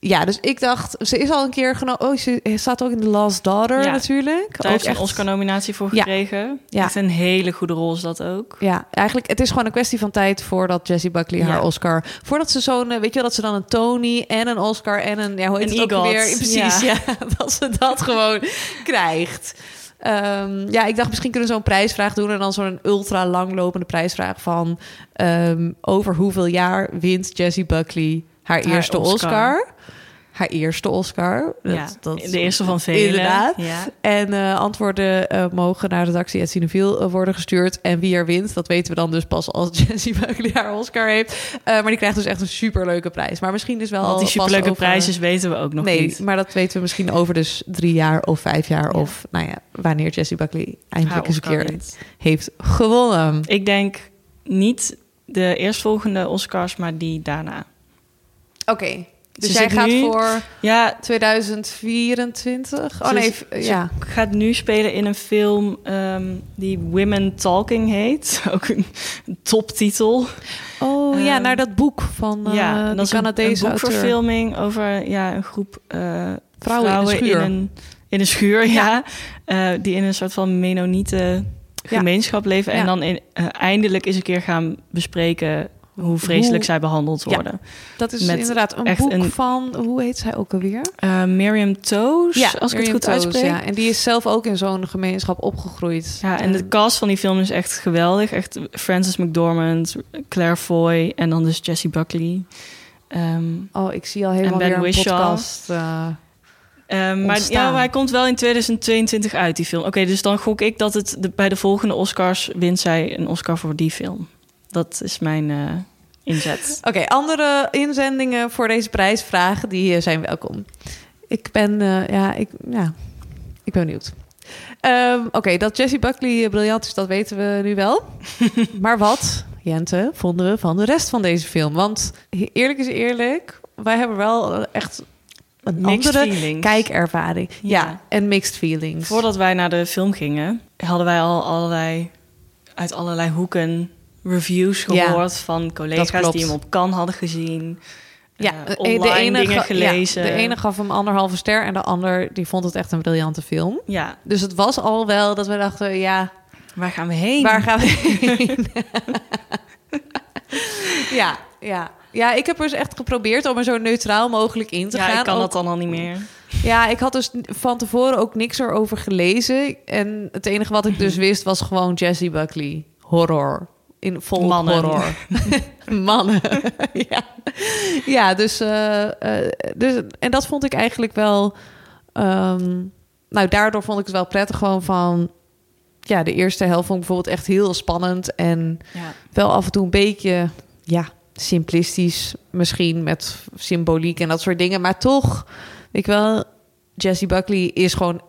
Speaker 1: Ja, dus ik dacht, ze is al een keer genomen. Oh, ze staat ook in The Last Daughter
Speaker 4: Ja.
Speaker 1: natuurlijk.
Speaker 4: Daar
Speaker 1: ook
Speaker 4: heeft
Speaker 1: echt
Speaker 4: een Oscar-nominatie voor gekregen.
Speaker 1: Ja.
Speaker 4: Echt een hele goede rol is dat ook.
Speaker 1: Ja, eigenlijk, het is gewoon een kwestie van tijd voordat Jessie Buckley
Speaker 4: Ja.
Speaker 1: haar Oscar... Voordat ze zo'n, eh, weet je wel, dat ze dan een Tony en een Oscar en een... Ja, hoe heet het ook weer? Precies, ja. *laughs*
Speaker 4: ja.
Speaker 1: dat ze dat gewoon krijgt. Ehm, ja, ik dacht misschien kunnen we zo'n prijsvraag doen... en dan zo'n ultra langlopende prijsvraag van... ehm, over hoeveel jaar wint Jessie Buckley haar,
Speaker 4: Haar
Speaker 1: eerste
Speaker 4: Oscar.
Speaker 1: Oscar? Haar eerste Oscar.
Speaker 4: Ja, de eerste van velen.
Speaker 1: Inderdaad.
Speaker 4: Ja.
Speaker 1: En eh, antwoorden eh, mogen naar redactie.cineviel uh, worden gestuurd. En wie er wint, dat weten we dan dus pas als *laughs* Jessie Buckley haar Oscar heeft. Eh, maar die krijgt dus echt een superleuke prijs. Maar misschien dus wel
Speaker 4: Want die superleuke
Speaker 1: over-
Speaker 4: prijzen weten we ook nog
Speaker 1: nee,
Speaker 4: niet.
Speaker 1: maar dat weten we misschien over dus drie jaar of vijf jaar. Of nou ja, wanneer Jessie Buckley eindelijk eens een keer heeft gewonnen.
Speaker 4: Ik denk niet de eerstvolgende Oscars, maar die daarna.
Speaker 1: Oké, dus
Speaker 4: Ze
Speaker 1: jij gaat
Speaker 4: nu-
Speaker 1: voor
Speaker 4: Ja,
Speaker 1: 2024? Oh nee, ja.
Speaker 4: gaat nu spelen in een film ehm, die Women Talking heet. *laughs* Ook een, een toptitel.
Speaker 1: Oh ja,
Speaker 4: Ehm,
Speaker 1: naar dat boek van eh
Speaker 4: ja, en
Speaker 1: die
Speaker 4: dat is een, een
Speaker 1: Canadese auteur.
Speaker 4: boekverfilming over ja, een groep eh,
Speaker 1: Vrouwen in de schuur.
Speaker 4: in een, in een schuur, ja. Eh, die in een soort van Mennonieten
Speaker 1: Ja.
Speaker 4: gemeenschap leven. En dan in, eh, eindelijk eens een keer gaan bespreken hoe vreselijk
Speaker 1: Hoe-
Speaker 4: zij behandeld
Speaker 1: Ja.
Speaker 4: worden.
Speaker 1: Dat is
Speaker 4: Met
Speaker 1: inderdaad een boek
Speaker 4: een-
Speaker 1: van, hoe heet zij ook alweer?
Speaker 4: Eh, Miriam Toes, als ik het goed uitspreek.
Speaker 1: Ja. En die is zelf ook in zo'n gemeenschap opgegroeid.
Speaker 4: Ja, en de cast van die film is echt geweldig. Echt Frances McDormand, Claire Foy en dan dus Jessie Buckley. Ehm,
Speaker 1: oh, ik zie al helemaal weer een
Speaker 4: Whishaw.
Speaker 1: podcast. eh,
Speaker 4: ehm, maar ja, hij komt wel in 2022 uit, die film. Oké, dus dan gok ik dat het de, bij de volgende Oscars wint zij een Oscar voor die film. Dat is mijn eh, inzet.
Speaker 1: Oké, andere inzendingen voor deze prijsvragen, die eh, zijn welkom. Ik ben, eh, ja, ik, ja, ik ben benieuwd. Ehm, Oké, dat Jessie Buckley eh, briljant is, dat weten we nu wel. *laughs* maar wat, Jente, vonden we van de rest van deze film? Want eerlijk is eerlijk, wij hebben wel echt een
Speaker 4: Mixed
Speaker 1: andere
Speaker 4: feelings.
Speaker 1: kijkervaring. Ja.
Speaker 4: Ja.
Speaker 1: en mixed feelings.
Speaker 4: Voordat wij naar de film gingen, hadden wij al allerlei, uit allerlei hoeken reviews
Speaker 1: Ja,
Speaker 4: gehoord van collega's die hem op kan hadden gezien.
Speaker 1: ja,
Speaker 4: eh,
Speaker 1: de-
Speaker 4: online
Speaker 1: de ene
Speaker 4: dingen gelezen.
Speaker 1: Ja, de ene gaf hem anderhalve ster en de ander die vond het echt een briljante film.
Speaker 4: Ja,
Speaker 1: Dus het was al wel dat we dachten, ja,
Speaker 4: waar gaan we heen?
Speaker 1: waar gaan we *laughs* heen? ja, ja. Ja, ik heb dus echt geprobeerd om er zo neutraal mogelijk in te
Speaker 4: ja,
Speaker 1: gaan.
Speaker 4: ik kan
Speaker 1: Ook-
Speaker 4: dat dan al niet meer.
Speaker 1: Ja, ik had dus van tevoren ook niks erover gelezen. En het enige wat ik dus *laughs* wist was gewoon Jessie Buckley. Horror. In vol
Speaker 4: Mannen.
Speaker 1: horror. *laughs* Mannen. *laughs* ja. ja, dus, eh, eh, dus... En dat vond ik eigenlijk wel... ehm, nou, daardoor vond ik het wel prettig gewoon van... Ja, de eerste helft vond ik bijvoorbeeld echt heel spannend. En
Speaker 4: Ja.
Speaker 1: wel af en toe een beetje... Ja, simplistisch misschien met symboliek en dat soort dingen. Maar toch, weet je wel, Jessie Buckley is gewoon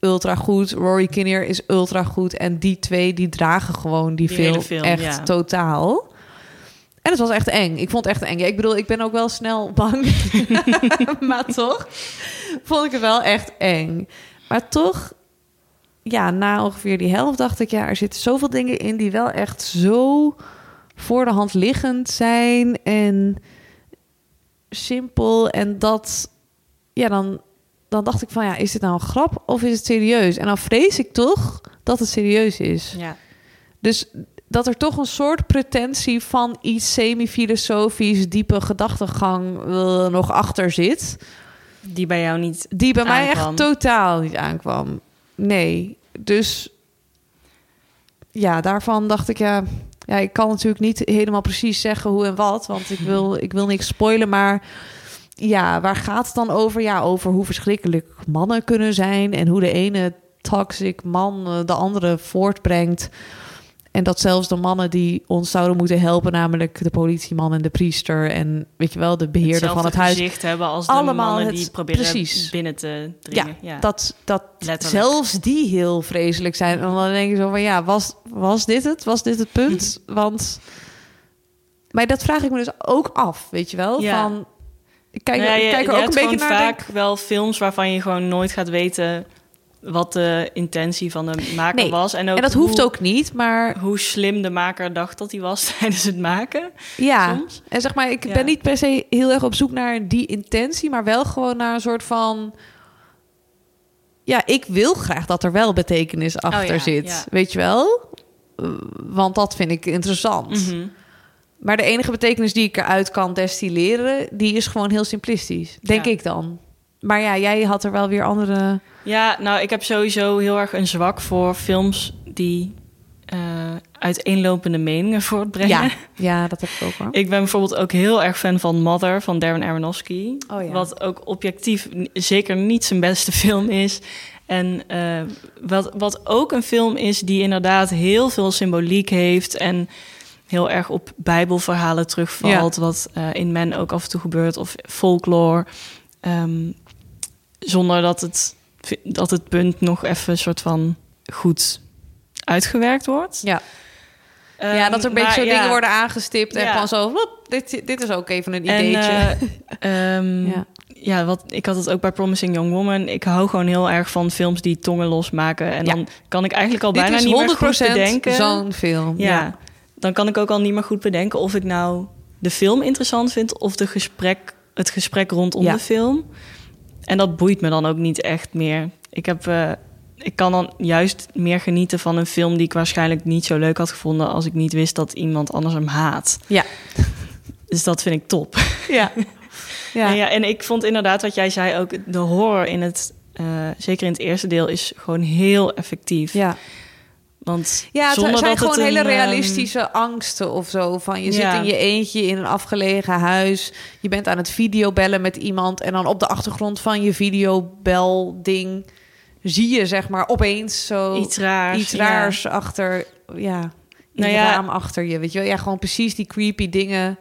Speaker 1: ultra goed. Rory Kinnear is ultra goed. En die twee, die dragen gewoon die,
Speaker 4: Die
Speaker 1: film,
Speaker 4: hele film,
Speaker 1: echt
Speaker 4: ja.
Speaker 1: totaal. En het was echt eng. Ik vond het echt eng. Ja, ik bedoel, ik ben ook wel snel *laughs* bang. *laughs* maar toch vond ik het wel echt eng. Maar toch, ja, na ongeveer die helft dacht ik... ja, er zitten zoveel dingen in die wel echt zo voor de hand liggend zijn... en simpel. En dat, ja, dan, dan dacht ik van... ja, is dit nou een grap of is het serieus? En dan vrees ik toch dat het serieus is.
Speaker 4: Ja.
Speaker 1: Dus dat er toch een soort pretentie van iets semi-filosofisch, diepe gedachtegang eh, nog achter zit.
Speaker 4: Die bij jou niet
Speaker 1: Die bij mij echt totaal niet aankwam. Nee. Dus ja, daarvan dacht ik ja. Ja, ik kan natuurlijk niet helemaal precies zeggen hoe en wat, want ik wil, ik wil niks spoilen. Maar ja, waar gaat het dan over? Ja, over hoe verschrikkelijk mannen kunnen zijn en hoe de ene toxic man eh, de andere voortbrengt. En dat zelfs de mannen die ons zouden moeten helpen, namelijk de politieman en de priester en weet je wel, de beheerder van het huis.
Speaker 4: gezicht hebben als de
Speaker 1: Allemaal
Speaker 4: mannen
Speaker 1: het-
Speaker 4: die proberen
Speaker 1: precies.
Speaker 4: binnen te dringen. Ja,
Speaker 1: dat, dat
Speaker 4: Letterlijk.
Speaker 1: zelfs die heel vreselijk zijn. En dan denk je zo van, ja, was, was dit het? Was dit het punt? *laughs* Want... Maar dat vraag ik me dus ook af, weet je wel?
Speaker 4: Ja.
Speaker 1: Van, kijk,
Speaker 4: Nou je-
Speaker 1: kijk er ook een beetje naar.
Speaker 4: vaak wel films waarvan je gewoon nooit gaat weten wat de intentie van de maker
Speaker 1: Nee,
Speaker 4: was. En, ook
Speaker 1: en dat hoeft
Speaker 4: hoe,
Speaker 1: ook niet, maar
Speaker 4: hoe slim de maker dacht dat hij was *laughs* tijdens het maken.
Speaker 1: ja.
Speaker 4: soms.
Speaker 1: En zeg maar, ik
Speaker 4: Ja.
Speaker 1: ben niet per se heel erg op zoek naar die intentie, maar wel gewoon naar een soort van. Ja, ik wil graag dat er wel betekenis achter
Speaker 4: Oh ja,
Speaker 1: zit.
Speaker 4: ja.
Speaker 1: Weet je wel? Want dat vind ik interessant.
Speaker 4: Mhm.
Speaker 1: Maar de enige betekenis die ik eruit kan destilleren, die is gewoon heel simplistisch. Denk
Speaker 4: Ja.
Speaker 1: ik dan. Maar ja, jij had er wel weer andere.
Speaker 4: Ja, nou, ik heb sowieso heel erg een zwak voor films die eh, uiteenlopende meningen voortbrengen.
Speaker 1: Ja, ja, dat heb ik ook hoor.
Speaker 4: Ik ben bijvoorbeeld ook heel erg fan van Mother van Darren Aronofsky.
Speaker 1: Oh ja.
Speaker 4: Wat ook objectief zeker niet zijn beste film is. En eh, wat, wat ook een film is die inderdaad heel veel symboliek heeft. En heel erg op bijbelverhalen terugvalt. Wat eh, in Men ook af en toe gebeurt. Of folklore. Ehm, zonder dat het, dat het punt nog even een soort van goed uitgewerkt wordt.
Speaker 1: Ja. ja, dat er een beetje
Speaker 4: Ehm,
Speaker 1: zo
Speaker 4: ja.
Speaker 1: dingen worden aangestipt en
Speaker 4: Ja.
Speaker 1: gewoon zo, "Wop, dit, dit is ook even een
Speaker 4: En,
Speaker 1: ideetje.
Speaker 4: eh, ehm, *laughs*
Speaker 1: Ja.
Speaker 4: ja. wat, ik had het ook bij Promising Young Woman. Ik hou gewoon heel erg van films die tongen losmaken. En dan kan ik eigenlijk al
Speaker 1: dit
Speaker 4: bijna niet meer goed
Speaker 1: 100%
Speaker 4: bedenken.
Speaker 1: zo'n film.
Speaker 4: ja. Dan kan ik ook al niet meer goed bedenken of ik nou de film interessant vind of de gesprek, het gesprek rondom
Speaker 1: Ja.
Speaker 4: de film. En dat boeit me dan ook niet echt meer. Ik heb. eh, ik kan dan juist meer genieten van een film die ik waarschijnlijk niet zo leuk had gevonden als ik niet wist dat iemand anders hem haat.
Speaker 1: Ja. *laughs*
Speaker 4: Dus dat vind ik top.
Speaker 1: Ja.
Speaker 4: Ja. *laughs* En, ja, en ik vond inderdaad wat jij zei ook, de horror in het, eh, zeker in het eerste deel, is gewoon heel effectief.
Speaker 1: ja.
Speaker 4: Want
Speaker 1: Ja, het
Speaker 4: zonder
Speaker 1: zijn
Speaker 4: dat
Speaker 1: gewoon
Speaker 4: het
Speaker 1: hele
Speaker 4: een, ehm,
Speaker 1: realistische angsten of zo. Van je
Speaker 4: Ja.
Speaker 1: zit in je eentje in een afgelegen huis. Je bent aan het videobellen met iemand. En dan op de achtergrond van je videobel-ding zie je zeg maar opeens zo
Speaker 4: Iets raars,
Speaker 1: iets
Speaker 4: ja.
Speaker 1: raars achter, ja, in
Speaker 4: Nou ja.
Speaker 1: raam achter je. Weet je wel? Ja, gewoon precies die creepy dingen.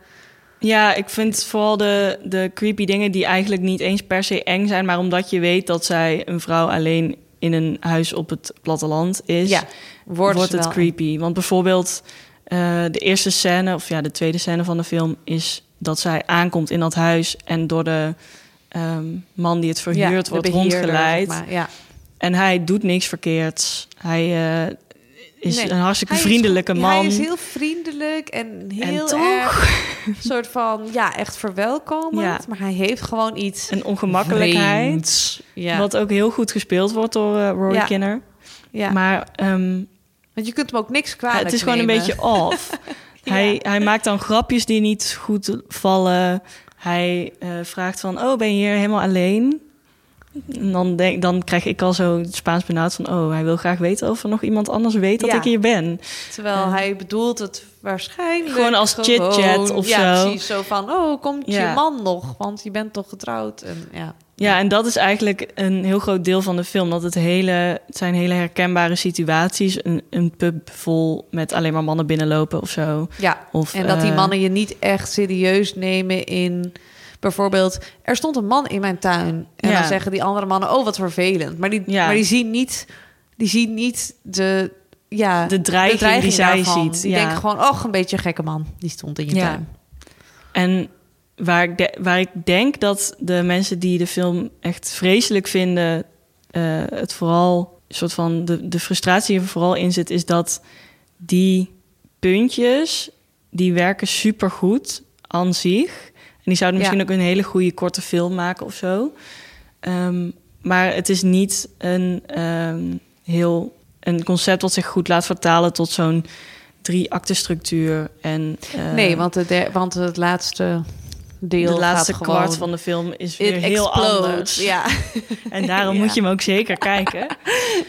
Speaker 4: Ja, ik vind vooral de, de creepy dingen die eigenlijk niet eens per se eng zijn, maar omdat je weet dat zij een vrouw alleen in een huis op het platteland is,
Speaker 1: Ja, wordt,
Speaker 4: het
Speaker 1: wel.
Speaker 4: creepy. Want bijvoorbeeld eh, de eerste scène, of ja, de tweede scène van de film is dat zij aankomt in dat huis en door de ehm, man die het verhuurd
Speaker 1: de
Speaker 4: wordt rondgeleid.
Speaker 1: zeg maar, Ja.
Speaker 4: En hij doet niks verkeerds. Hij eh, is
Speaker 1: Nee,
Speaker 4: een hartstikke
Speaker 1: is
Speaker 4: vriendelijke man.
Speaker 1: Hij is heel vriendelijk en heel
Speaker 4: toch?
Speaker 1: erg *laughs* soort van ja echt verwelkomend,
Speaker 4: Ja.
Speaker 1: maar hij heeft gewoon iets
Speaker 4: Een ongemakkelijkheid.
Speaker 1: Ja.
Speaker 4: Wat ook heel goed gespeeld wordt door eh, Rory
Speaker 1: Ja.
Speaker 4: Kinner.
Speaker 1: ja.
Speaker 4: Maar ehm,
Speaker 1: Want je kunt hem ook niks kwalijk
Speaker 4: het is gewoon een beetje off. *laughs* hij, hij maakt dan grapjes die niet goed vallen. Hij eh, vraagt van, oh, ben je hier helemaal alleen? En dan, denk, dan krijg ik al zo Spaans benauwd van... oh, hij wil graag weten of er nog iemand anders weet dat
Speaker 1: Ja.
Speaker 4: ik hier ben.
Speaker 1: Terwijl hij bedoelt het waarschijnlijk
Speaker 4: Gewoon als chit-chat of
Speaker 1: ja,
Speaker 4: zo.
Speaker 1: precies. Zo van, oh, komt
Speaker 4: Ja.
Speaker 1: je man nog? Want je bent toch getrouwd? En, ja.
Speaker 4: Ja, en dat is eigenlijk een heel groot deel van de film. Dat het hele, het zijn hele herkenbare situaties. Een, een pub vol met alleen maar mannen binnenlopen of zo.
Speaker 1: ja.
Speaker 4: Of,
Speaker 1: en dat die
Speaker 4: eh,
Speaker 1: mannen je niet echt serieus nemen in... Bijvoorbeeld, er stond een man in mijn tuin. En
Speaker 4: Ja.
Speaker 1: dan zeggen die andere mannen, oh, wat vervelend. Maar die,
Speaker 4: Ja.
Speaker 1: maar die zien niet... Die zien niet de... Ja,
Speaker 4: De dreiging die zij
Speaker 1: daarvan.
Speaker 4: ziet,
Speaker 1: Die
Speaker 4: ja.
Speaker 1: denken gewoon, oh, een beetje een gekke man. Die stond in je
Speaker 4: Ja.
Speaker 1: tuin.
Speaker 4: En waar ik, de- waar ik denk dat de mensen die de film echt vreselijk vinden, eh, het vooral een soort van de, de frustratie er vooral in zit, is dat die puntjes die werken supergoed aan zich. En die zouden
Speaker 1: Ja.
Speaker 4: misschien ook een hele goede korte film maken of zo. Ehm, maar het is niet een ehm, heel een concept dat zich goed laat vertalen tot zo'n drie acte structuur en eh,
Speaker 1: nee, want, de want het laatste deel
Speaker 4: de laatste
Speaker 1: gaat
Speaker 4: kwart van de film is weer heel
Speaker 1: explodes.
Speaker 4: anders.
Speaker 1: Ja.
Speaker 4: En daarom *laughs*
Speaker 1: Ja.
Speaker 4: moet je hem ook zeker kijken. *laughs*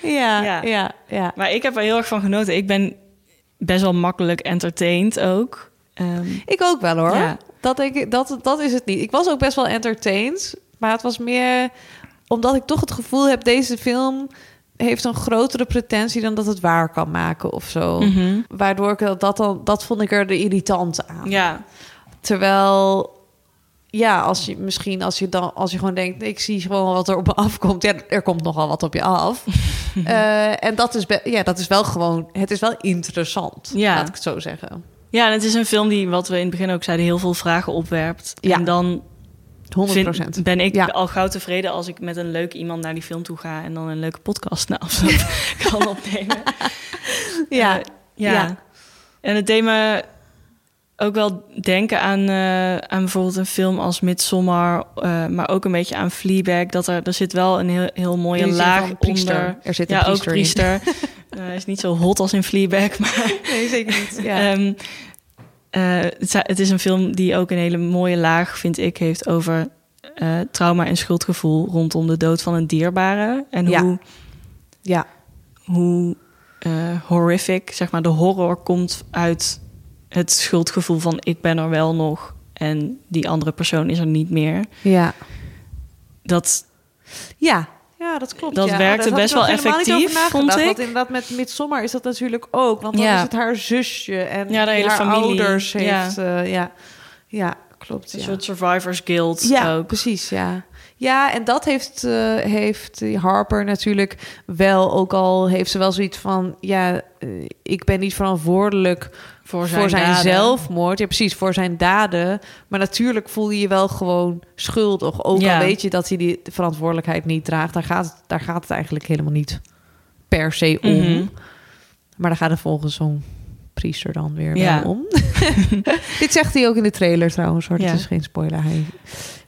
Speaker 1: Ja,
Speaker 4: Ja.
Speaker 1: ja, ja.
Speaker 4: Maar ik heb er heel erg van genoten. Ik ben best wel makkelijk entertained ook. Ehm,
Speaker 1: Ik ook wel hoor.
Speaker 4: Ja.
Speaker 1: Dat, denk ik, dat, dat is het niet. Ik was ook best wel entertained. Maar het was meer omdat ik toch het gevoel heb... deze film heeft een grotere pretentie dan dat het waar kan maken of zo.
Speaker 4: mhm.
Speaker 1: Waardoor ik dat, dat dan... Dat vond ik er de irritante aan.
Speaker 4: Ja,
Speaker 1: Terwijl... Ja, als je misschien als je dan als je gewoon denkt, ik zie gewoon wat er op me afkomt. Ja, er komt nogal wat op je af. *laughs* Eh, en dat is, ja, dat is wel gewoon, het is wel interessant.
Speaker 4: Ja.
Speaker 1: laat ik het zo zeggen.
Speaker 4: ja, en het is een film die, wat we in het begin ook zeiden, heel veel vragen opwerpt.
Speaker 1: Ja.
Speaker 4: En dan
Speaker 1: 100
Speaker 4: vind, ben ik
Speaker 1: Ja.
Speaker 4: al gauw tevreden als ik met een leuk iemand naar die film toe ga en dan een leuke podcast na afloop *laughs* kan opnemen.
Speaker 1: Ja,
Speaker 4: Eh, ja.
Speaker 1: ja.
Speaker 4: En het me ook wel denken aan, eh, aan bijvoorbeeld een film als Midsommar, eh, maar ook een beetje aan Fleabag. Dat er, er zit wel een heel, heel mooie laag
Speaker 1: priester.
Speaker 4: onder.
Speaker 1: Er zit een
Speaker 4: ja,
Speaker 1: priester
Speaker 4: ook priester. *laughs* Eh, is niet zo hot als in Fleabag, *laughs* maar
Speaker 1: Nee, zeker niet. Ja.
Speaker 4: Ehm, eh, het, het is een film die ook een hele mooie laag, vind ik, heeft over trauma en schuldgevoel rondom de dood van een dierbare. En
Speaker 1: Ja.
Speaker 4: hoe,
Speaker 1: ja.
Speaker 4: hoe eh, horrific, zeg maar, de horror komt uit het schuldgevoel van ik ben er wel nog en die andere persoon is er niet meer.
Speaker 1: Ja.
Speaker 4: Dat,
Speaker 1: Ja. Ja, dat klopt.
Speaker 4: Dat
Speaker 1: ja.
Speaker 4: werkte best wel effectief, vond ik.
Speaker 1: Want inderdaad, met Midsommar is dat natuurlijk ook. Want dan
Speaker 4: Ja.
Speaker 1: is het haar zusje en
Speaker 4: Ja, de hele
Speaker 1: haar
Speaker 4: familie.
Speaker 1: ouders
Speaker 4: Ja.
Speaker 1: heeft... Ja, ja. ja klopt.
Speaker 4: een
Speaker 1: ja.
Speaker 4: soort survivors guilt
Speaker 1: Ja,
Speaker 4: ook.
Speaker 1: precies, ja. Ja, en dat heeft, eh, heeft Harper natuurlijk wel, ook al heeft ze wel zoiets van... ja, eh, ik ben niet verantwoordelijk
Speaker 4: Voor
Speaker 1: voor
Speaker 4: zijn
Speaker 1: zijn, zelfmoord. Ja, precies, voor zijn daden. Maar natuurlijk voel je je wel gewoon schuldig. Ook
Speaker 4: Ja.
Speaker 1: al weet je dat hij die verantwoordelijkheid niet draagt. Daar gaat, het- daar gaat het eigenlijk helemaal niet per se om.
Speaker 4: Mhm.
Speaker 1: Maar daar gaat het volgens zo'n priester dan weer
Speaker 4: Ja.
Speaker 1: wel om. *laughs* Dit zegt hij ook in de trailer trouwens, hoor.
Speaker 4: Ja.
Speaker 1: Het is geen spoiler. Hij,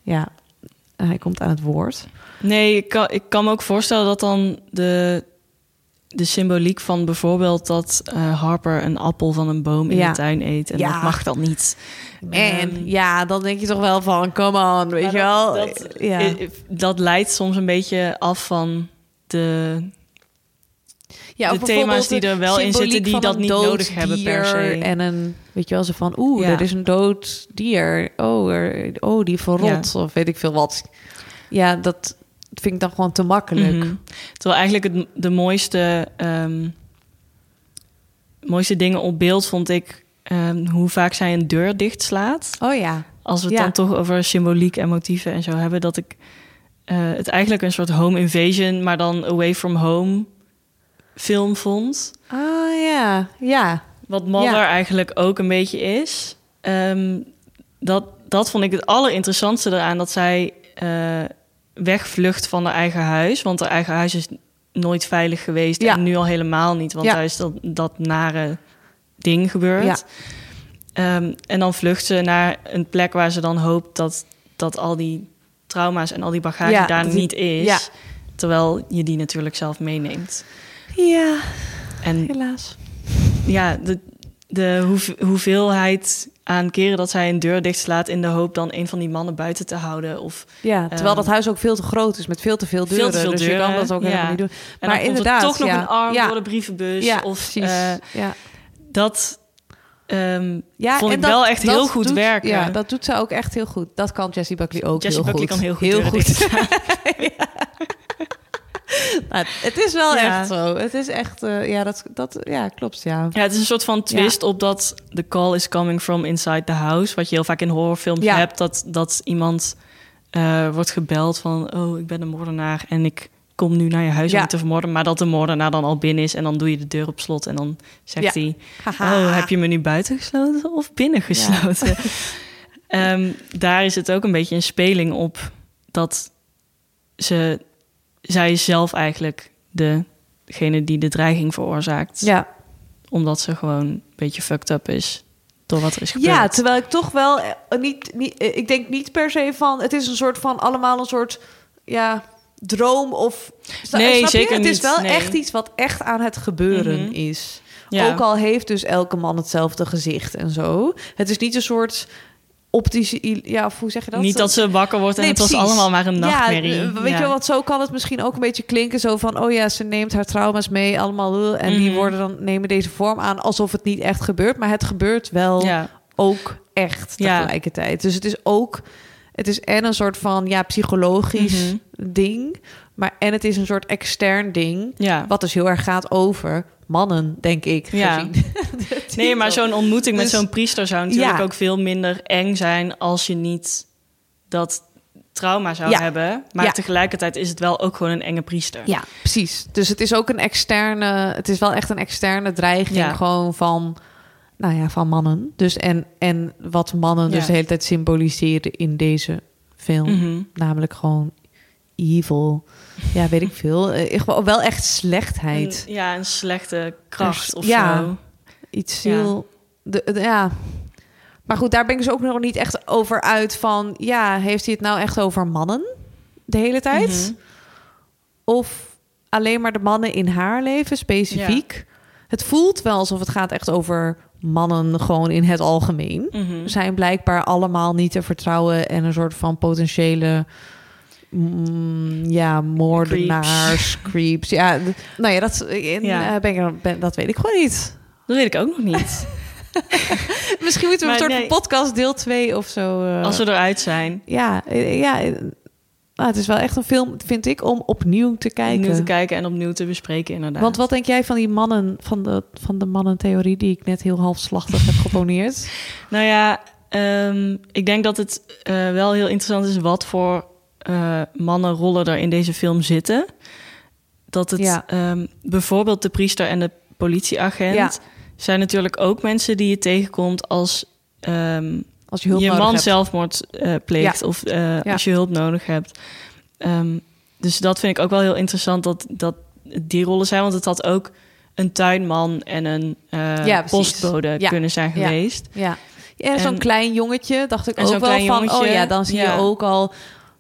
Speaker 1: ja, hij komt aan het woord.
Speaker 4: Nee, ik kan, ik kan me ook voorstellen dat dan de, de symboliek van bijvoorbeeld dat eh, Harper een appel van een boom in
Speaker 1: Ja.
Speaker 4: de tuin eet. En
Speaker 1: Ja.
Speaker 4: dat mag dan niet.
Speaker 1: En
Speaker 4: Ehm,
Speaker 1: ja, dan denk je toch wel van, come on, weet je wel.
Speaker 4: Dat, dat,
Speaker 1: ja.
Speaker 4: i- dat leidt soms een beetje af van de,
Speaker 1: Ja,
Speaker 4: de thema's die er wel in zitten die dat niet nodig hebben per se.
Speaker 1: En een, weet je wel, zo van, oeh,
Speaker 4: Ja.
Speaker 1: er is een dood dier. Oh, er, oh die verrot, of weet ik veel wat. Ja, dat vind ik dan gewoon te makkelijk.
Speaker 4: Mhm. Terwijl eigenlijk het, de mooiste, ehm, mooiste dingen op beeld vond ik ehm, hoe vaak zij een deur dichtslaat.
Speaker 1: Oh ja.
Speaker 4: Als we het
Speaker 1: Ja.
Speaker 4: dan toch over symboliek en motieven en zo hebben, dat ik eh, het eigenlijk een soort home invasion, maar dan away from home film vond.
Speaker 1: Ah ja, ja.
Speaker 4: Wat Mother
Speaker 1: Ja.
Speaker 4: eigenlijk ook een beetje is. Ehm, dat, dat vond ik het allerinteressantste eraan. Dat zij eh, wegvlucht van haar eigen huis. Want haar eigen huis is nooit veilig geweest.
Speaker 1: Ja.
Speaker 4: En nu al helemaal niet, want
Speaker 1: Ja.
Speaker 4: daar is dat, dat nare ding gebeurd.
Speaker 1: Ja.
Speaker 4: Ehm, en dan vlucht ze naar een plek waar ze dan hoopt dat, dat al die trauma's en al die bagage daar
Speaker 1: die-
Speaker 4: niet is. Terwijl je die natuurlijk zelf meeneemt.
Speaker 1: Ja,
Speaker 4: En
Speaker 1: helaas.
Speaker 4: ja, de, de hoeve- hoeveelheid aan keren dat zij een deur dichtslaat in de hoop dan een van die mannen buiten te houden. Of
Speaker 1: Ja, terwijl
Speaker 4: Ehm,
Speaker 1: dat huis ook veel te groot is met veel te veel deuren.
Speaker 4: veel te veel
Speaker 1: dus
Speaker 4: deuren.
Speaker 1: je kan dat ook
Speaker 4: ja.
Speaker 1: helemaal niet doen.
Speaker 4: En
Speaker 1: maar inderdaad,
Speaker 4: er toch nog
Speaker 1: ja.
Speaker 4: een arm
Speaker 1: ja.
Speaker 4: door de brievenbus.
Speaker 1: Ja,
Speaker 4: of eh,
Speaker 1: ja.
Speaker 4: dat ehm,
Speaker 1: Ja,
Speaker 4: vond ik
Speaker 1: dat-
Speaker 4: wel echt heel goed
Speaker 1: doet-
Speaker 4: werken.
Speaker 1: Ja, dat doet ze ook echt heel goed. Dat kan Jessie Buckley ook
Speaker 4: Jessie
Speaker 1: heel
Speaker 4: Buckley
Speaker 1: goed.
Speaker 4: kan heel goed
Speaker 1: Heel goed. *laughs* *laughs* *laughs* Nou, het is wel
Speaker 4: Ja.
Speaker 1: echt zo. Het is echt, eh, ja, dat, dat, ja, klopt, ja.
Speaker 4: Ja, het is een soort van twist op dat the call is coming from inside the house. Wat je heel vaak in horrorfilms
Speaker 1: Ja.
Speaker 4: hebt. Dat, dat iemand eh, wordt gebeld van... oh, ik ben een moordenaar en ik kom nu naar je huis om te vermoorden. Maar dat de moordenaar dan al binnen is. En dan doe je de deur op slot. En dan zegt hij... Oh, heb je me nu buiten gesloten of binnen gesloten? *laughs* Ehm, daar is het ook een beetje een speling op... dat ze... zij is zelf eigenlijk degene die de dreiging veroorzaakt
Speaker 1: Ja.
Speaker 4: omdat ze gewoon een beetje fucked up is door wat er is gebeurd.
Speaker 1: Ja, terwijl ik toch wel eh, niet, niet, eh, ik denk niet per se van, het is een soort van allemaal een soort, ja, droom of.
Speaker 4: Nee, zeker
Speaker 1: Het is
Speaker 4: niet,
Speaker 1: wel
Speaker 4: nee.
Speaker 1: echt iets wat echt aan het gebeuren
Speaker 4: Mhm.
Speaker 1: is.
Speaker 4: Ja.
Speaker 1: Ook al heeft dus elke man hetzelfde gezicht en zo. Het is niet een soort optische, ja, of hoe zeg je dat?
Speaker 4: Niet dat ze wakker wordt en
Speaker 1: Nee,
Speaker 4: het was allemaal maar een nachtmerrie.
Speaker 1: Ja, eh, weet
Speaker 4: Ja.
Speaker 1: je want zo kan het misschien ook een beetje klinken. Zo van, oh ja, ze neemt haar trauma's mee, allemaal. eh, En die
Speaker 4: Mhm.
Speaker 1: worden dan, nemen deze vorm aan alsof het niet echt gebeurt. Maar het gebeurt wel
Speaker 4: Ja.
Speaker 1: ook echt
Speaker 4: Ja.
Speaker 1: tegelijkertijd. Dus het is ook, het is en een soort van, ja, psychologisch
Speaker 4: Mhm.
Speaker 1: ding. Maar en het is een soort extern ding.
Speaker 4: Ja.
Speaker 1: Wat dus heel erg gaat over mannen, denk ik.
Speaker 4: Ja. *laughs* Nee, maar zo'n ontmoeting met
Speaker 1: Dus-
Speaker 4: zo'n priester zou natuurlijk
Speaker 1: Ja.
Speaker 4: ook veel minder eng zijn als je niet dat trauma zou
Speaker 1: Ja.
Speaker 4: hebben. Maar
Speaker 1: Ja.
Speaker 4: tegelijkertijd is het wel ook gewoon een enge priester.
Speaker 1: Ja, precies. Dus het is ook een externe, het is wel echt een externe dreiging gewoon van, nou ja, van mannen. Dus en, en wat mannen dus de hele tijd symboliseren in deze film.
Speaker 4: Mhm.
Speaker 1: Namelijk gewoon evil. Ja, weet ik veel. *laughs* Gewoon wel echt slechtheid.
Speaker 4: Een- ja, een slechte kracht of
Speaker 1: ja,
Speaker 4: zo.
Speaker 1: Iets
Speaker 4: Ja.
Speaker 1: heel... De, de- ja. Maar goed, daar ben ik dus ook nog niet echt over uit van... Ja, heeft hij het nou echt over mannen de hele tijd?
Speaker 4: Mhm.
Speaker 1: Of alleen maar de mannen in haar leven specifiek? Het voelt wel alsof het gaat echt over mannen gewoon in het algemeen.
Speaker 4: Mhm.
Speaker 1: Zijn blijkbaar allemaal niet te vertrouwen... en een soort van potentiële... mm, ja, moordenaars, creeps. Ja, nou ja, dat, in,
Speaker 4: Ja.
Speaker 1: eh, ben ik, ben, dat weet ik gewoon niet.
Speaker 4: Dat weet ik ook nog niet. *laughs*
Speaker 1: Misschien moeten we
Speaker 4: Maar
Speaker 1: een soort
Speaker 4: nee.
Speaker 1: podcast deel 2 of zo. eh,
Speaker 4: Als we eruit zijn.
Speaker 1: Ja, eh, ja. Nou, het is wel echt een film, vind ik, om opnieuw te kijken.
Speaker 4: Opnieuw te kijken en opnieuw te bespreken inderdaad.
Speaker 1: Want wat denk jij van die mannen, van de, van de mannentheorie die ik net heel halfslachtig heb geponeerd? *laughs*
Speaker 4: Nou ja, ehm, ik denk dat het eh, wel heel interessant is wat voor eh, mannenrollen er in deze film zitten. Dat het
Speaker 1: Ja.
Speaker 4: ehm, bijvoorbeeld de priester en de politieagent
Speaker 1: Ja.
Speaker 4: zijn natuurlijk ook mensen die je tegenkomt als ehm,
Speaker 1: Als je hulp
Speaker 4: je
Speaker 1: nodig
Speaker 4: man
Speaker 1: hebt.
Speaker 4: zelfmoord eh, pleegt
Speaker 1: Ja.
Speaker 4: of eh,
Speaker 1: Ja.
Speaker 4: als je hulp nodig hebt. Ehm, dus dat vind ik ook wel heel interessant dat, dat die rollen zijn. Want het had ook een tuinman en een eh,
Speaker 1: Ja,
Speaker 4: postbode kunnen zijn geweest.
Speaker 1: Ja, ja zo'n klein jongetje dacht ik ook wel van... oh ja, dan zie je ook al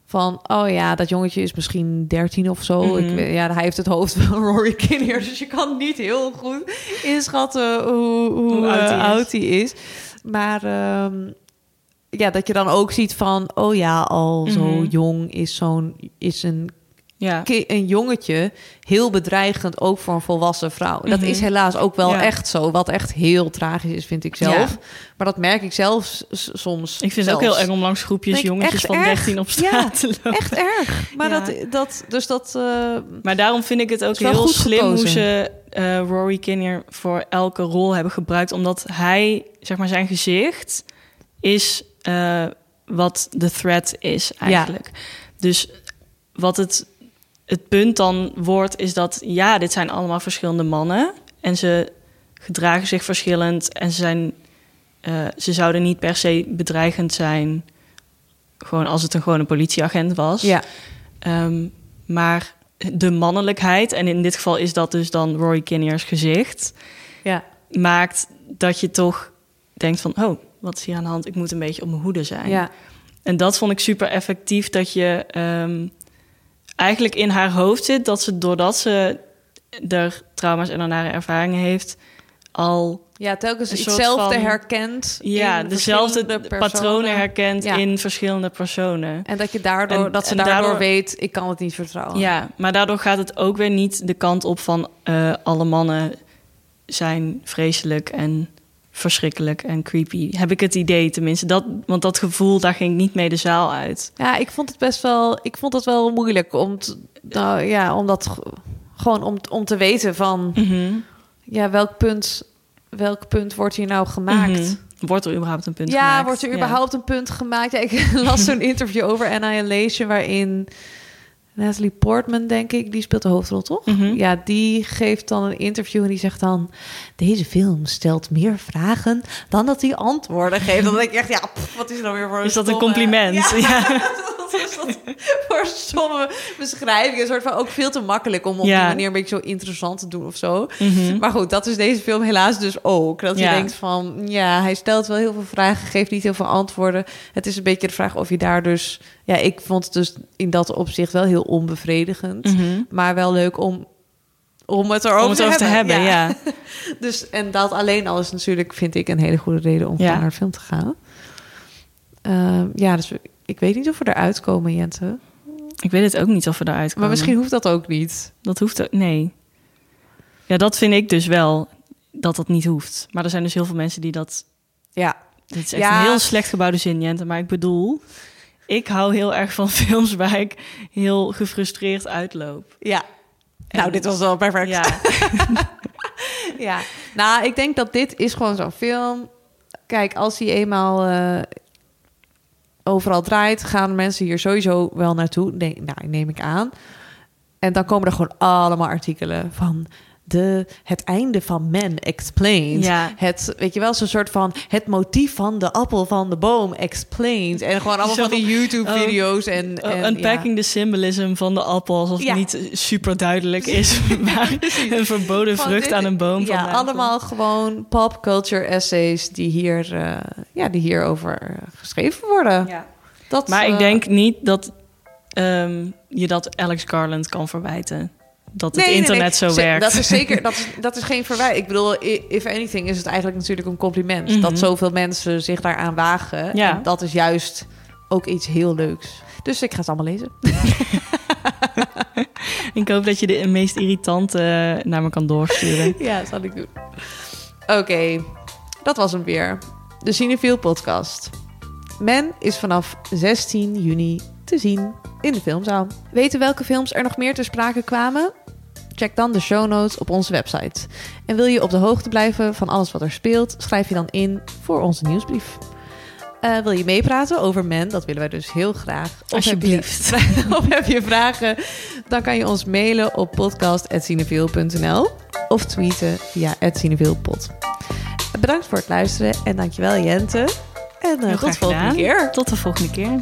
Speaker 1: van... oh ja, dat jongetje is misschien 13 of zo.
Speaker 4: Mhm.
Speaker 1: ik, weet- ja, hij heeft het hoofd van *laughs* Rory Kinnear... dus je kan niet heel goed inschatten hoe, hoe,
Speaker 4: Hoe oud hij is.
Speaker 1: oud hij is. Maar ehm, ja, dat je dan ook ziet van... oh ja, al zo
Speaker 4: Mhm.
Speaker 1: jong is zo'n... is een
Speaker 4: Ja.
Speaker 1: een jongetje heel bedreigend ook voor een volwassen vrouw. Dat
Speaker 4: Mhm.
Speaker 1: is helaas ook wel
Speaker 4: Ja.
Speaker 1: echt zo. Wat echt heel tragisch is, vind ik zelf.
Speaker 4: Ja.
Speaker 1: Maar dat merk ik zelf soms.
Speaker 4: Ik vind het ook heel erg om langs groepjes
Speaker 1: Denk
Speaker 4: jongetjes van
Speaker 1: erg.
Speaker 4: 13 op straat te lopen.
Speaker 1: Echt erg. Maar dat, dat, dus dat. eh,
Speaker 4: Maar daarom vind ik het ook heel
Speaker 1: goed
Speaker 4: slim hoe ze eh, Rory Kinnear voor elke rol hebben gebruikt. Omdat hij, zeg maar, zijn gezicht is eh, wat de threat is eigenlijk. Dus wat het, het punt dan wordt, is dat ja, dit zijn allemaal verschillende mannen. En ze gedragen zich verschillend en ze zijn... eh, ze zouden niet per se bedreigend zijn gewoon als het een gewoon een politieagent was.
Speaker 1: Ja.
Speaker 4: Ehm, maar de mannelijkheid, en in dit geval is dat dus dan Roy Kinnear's gezicht,
Speaker 1: Ja.
Speaker 4: maakt dat je toch denkt van, oh, wat is hier aan de hand? Ik moet een beetje op mijn hoede zijn.
Speaker 1: Ja.
Speaker 4: En dat vond ik super effectief, dat je ehm, eigenlijk in haar hoofd zit dat ze doordat ze er trauma's en nare ervaringen heeft, al
Speaker 1: Ja, telkens hetzelfde
Speaker 4: van-
Speaker 1: herkent.
Speaker 4: ja, dezelfde patronen herkent
Speaker 1: Ja.
Speaker 4: in verschillende personen.
Speaker 1: En dat, je daardoor,
Speaker 4: En-
Speaker 1: dat ze daardoor- weet, ik kan het niet vertrouwen.
Speaker 4: Ja, maar daardoor gaat het ook weer niet de kant op van eh, alle mannen zijn vreselijk en verschrikkelijk en creepy. Heb ik het idee tenminste. Dat, want dat gevoel, daar ging ik niet mee de zaal uit.
Speaker 1: Ja, ik vond het best wel, ik vond het wel moeilijk om, te- nou, ja, om dat gewoon om, om te weten van,
Speaker 4: Mhm.
Speaker 1: ja, welk punt, welk punt wordt hier nou gemaakt?
Speaker 4: Mhm. Wordt er überhaupt een punt
Speaker 1: ja,
Speaker 4: gemaakt?
Speaker 1: wordt er
Speaker 4: Ja.
Speaker 1: überhaupt een punt gemaakt? Ja, ik *laughs* las zo'n interview over Annihilation waarin Natalie Portman, denk ik, die speelt de hoofdrol, toch?
Speaker 4: Mhm.
Speaker 1: Ja, die geeft dan een interview en die zegt dan... deze film stelt meer vragen dan dat hij antwoorden geeft. Dan denk ik echt, ja, pff, wat is er nou weer voor
Speaker 4: Is dat een compliment?
Speaker 1: Ja,
Speaker 4: Ja. *laughs*
Speaker 1: wat is dat *laughs* voor stomme beschrijving? Een soort van ook veel te makkelijk om op
Speaker 4: Ja.
Speaker 1: die manier een beetje zo interessant te doen of zo.
Speaker 4: Mhm.
Speaker 1: Maar goed, dat is deze film helaas dus ook. Dat
Speaker 4: Ja.
Speaker 1: je denkt van, ja, hij stelt wel heel veel vragen, geeft niet heel veel antwoorden. Het is een beetje de vraag of je daar dus... Ja, ik vond het dus in dat opzicht wel heel onbevredigend.
Speaker 4: Mhm.
Speaker 1: Maar wel leuk om, om het erover
Speaker 4: Om het over te hebben, ja. *laughs*
Speaker 1: dus, en dat alleen al is natuurlijk, vind ik, een hele goede reden om
Speaker 4: Ja.
Speaker 1: naar de film te gaan. Ehm, ja, dus ik weet niet of we eruit komen, Jente.
Speaker 4: Ik weet het ook niet of we daaruit komen.
Speaker 1: Maar misschien hoeft dat ook niet.
Speaker 4: Dat hoeft ook... Nee. Ja, dat vind ik dus wel, dat dat niet hoeft. Maar er zijn dus heel veel mensen die dat...
Speaker 1: Ja,
Speaker 4: Dit is echt
Speaker 1: Ja.
Speaker 4: een heel slecht gebouwde zin, Jente. Maar ik bedoel, ik hou heel erg van *laughs* films waar ik heel gefrustreerd uitloop.
Speaker 1: ja. Nou, dit was wel perfect.
Speaker 4: Ja, *laughs*
Speaker 1: Ja, nou, ik denk dat dit is gewoon zo'n film. Kijk, als hij eenmaal eh, overal draait, gaan mensen hier sowieso wel naartoe. Nee, nou, neem ik aan. En dan komen er gewoon allemaal artikelen van de, het einde van Men Explained.
Speaker 4: Ja.
Speaker 1: Het, weet je wel, zo'n soort van het motief van de appel van de boom Explained. En gewoon allemaal
Speaker 4: Zo
Speaker 1: van die YouTube-video's. en,
Speaker 4: Uh,
Speaker 1: en
Speaker 4: unpacking the symbolism van de appel... alsof
Speaker 1: Ja.
Speaker 4: het niet super duidelijk is... *laughs* waar *laughs* een verboden
Speaker 1: Van
Speaker 4: vrucht
Speaker 1: dit-
Speaker 4: aan een boom
Speaker 1: Ja, allemaal gewoon pop culture essays die hier, eh ja, die hierover eh, geschreven worden. Dat,
Speaker 4: Maar ik
Speaker 1: eh,
Speaker 4: denk niet dat ehm, je dat Alex Garland kan verwijten. Dat het
Speaker 1: nee,
Speaker 4: internet
Speaker 1: nee.
Speaker 4: zo werkt.
Speaker 1: Dat is zeker, *laughs* dat is, dat is geen verwijt. Ik bedoel, if anything is het eigenlijk natuurlijk een compliment
Speaker 4: Mhm.
Speaker 1: dat zoveel mensen zich daaraan wagen.
Speaker 4: Ja.
Speaker 1: En dat is juist ook iets heel leuks. Dus ik ga het allemaal lezen. *laughs*
Speaker 4: Ik hoop dat je de meest irritante eh, naar me kan doorsturen. *laughs*
Speaker 1: Ja, dat zal ik doen. Oké, dat was hem weer. De Cinefiel podcast. Men is vanaf 16 juni te zien in de filmzaal. Weten welke films er nog meer ter sprake kwamen? Check dan de show notes op onze website. En wil je op de hoogte blijven van alles wat er speelt, schrijf je dan in voor onze nieuwsbrief. Eh, wil je meepraten over Men? Dat willen wij dus heel graag. Of heb je-
Speaker 4: Alsjeblieft. *laughs*
Speaker 1: of heb je vragen? Dan kan je ons mailen op podcast.cineveel.nl of tweeten via @cineveelpod. Bedankt voor het luisteren en dankjewel Jente. En
Speaker 4: Heel
Speaker 1: tot volgende keer.
Speaker 4: Tot de volgende keer.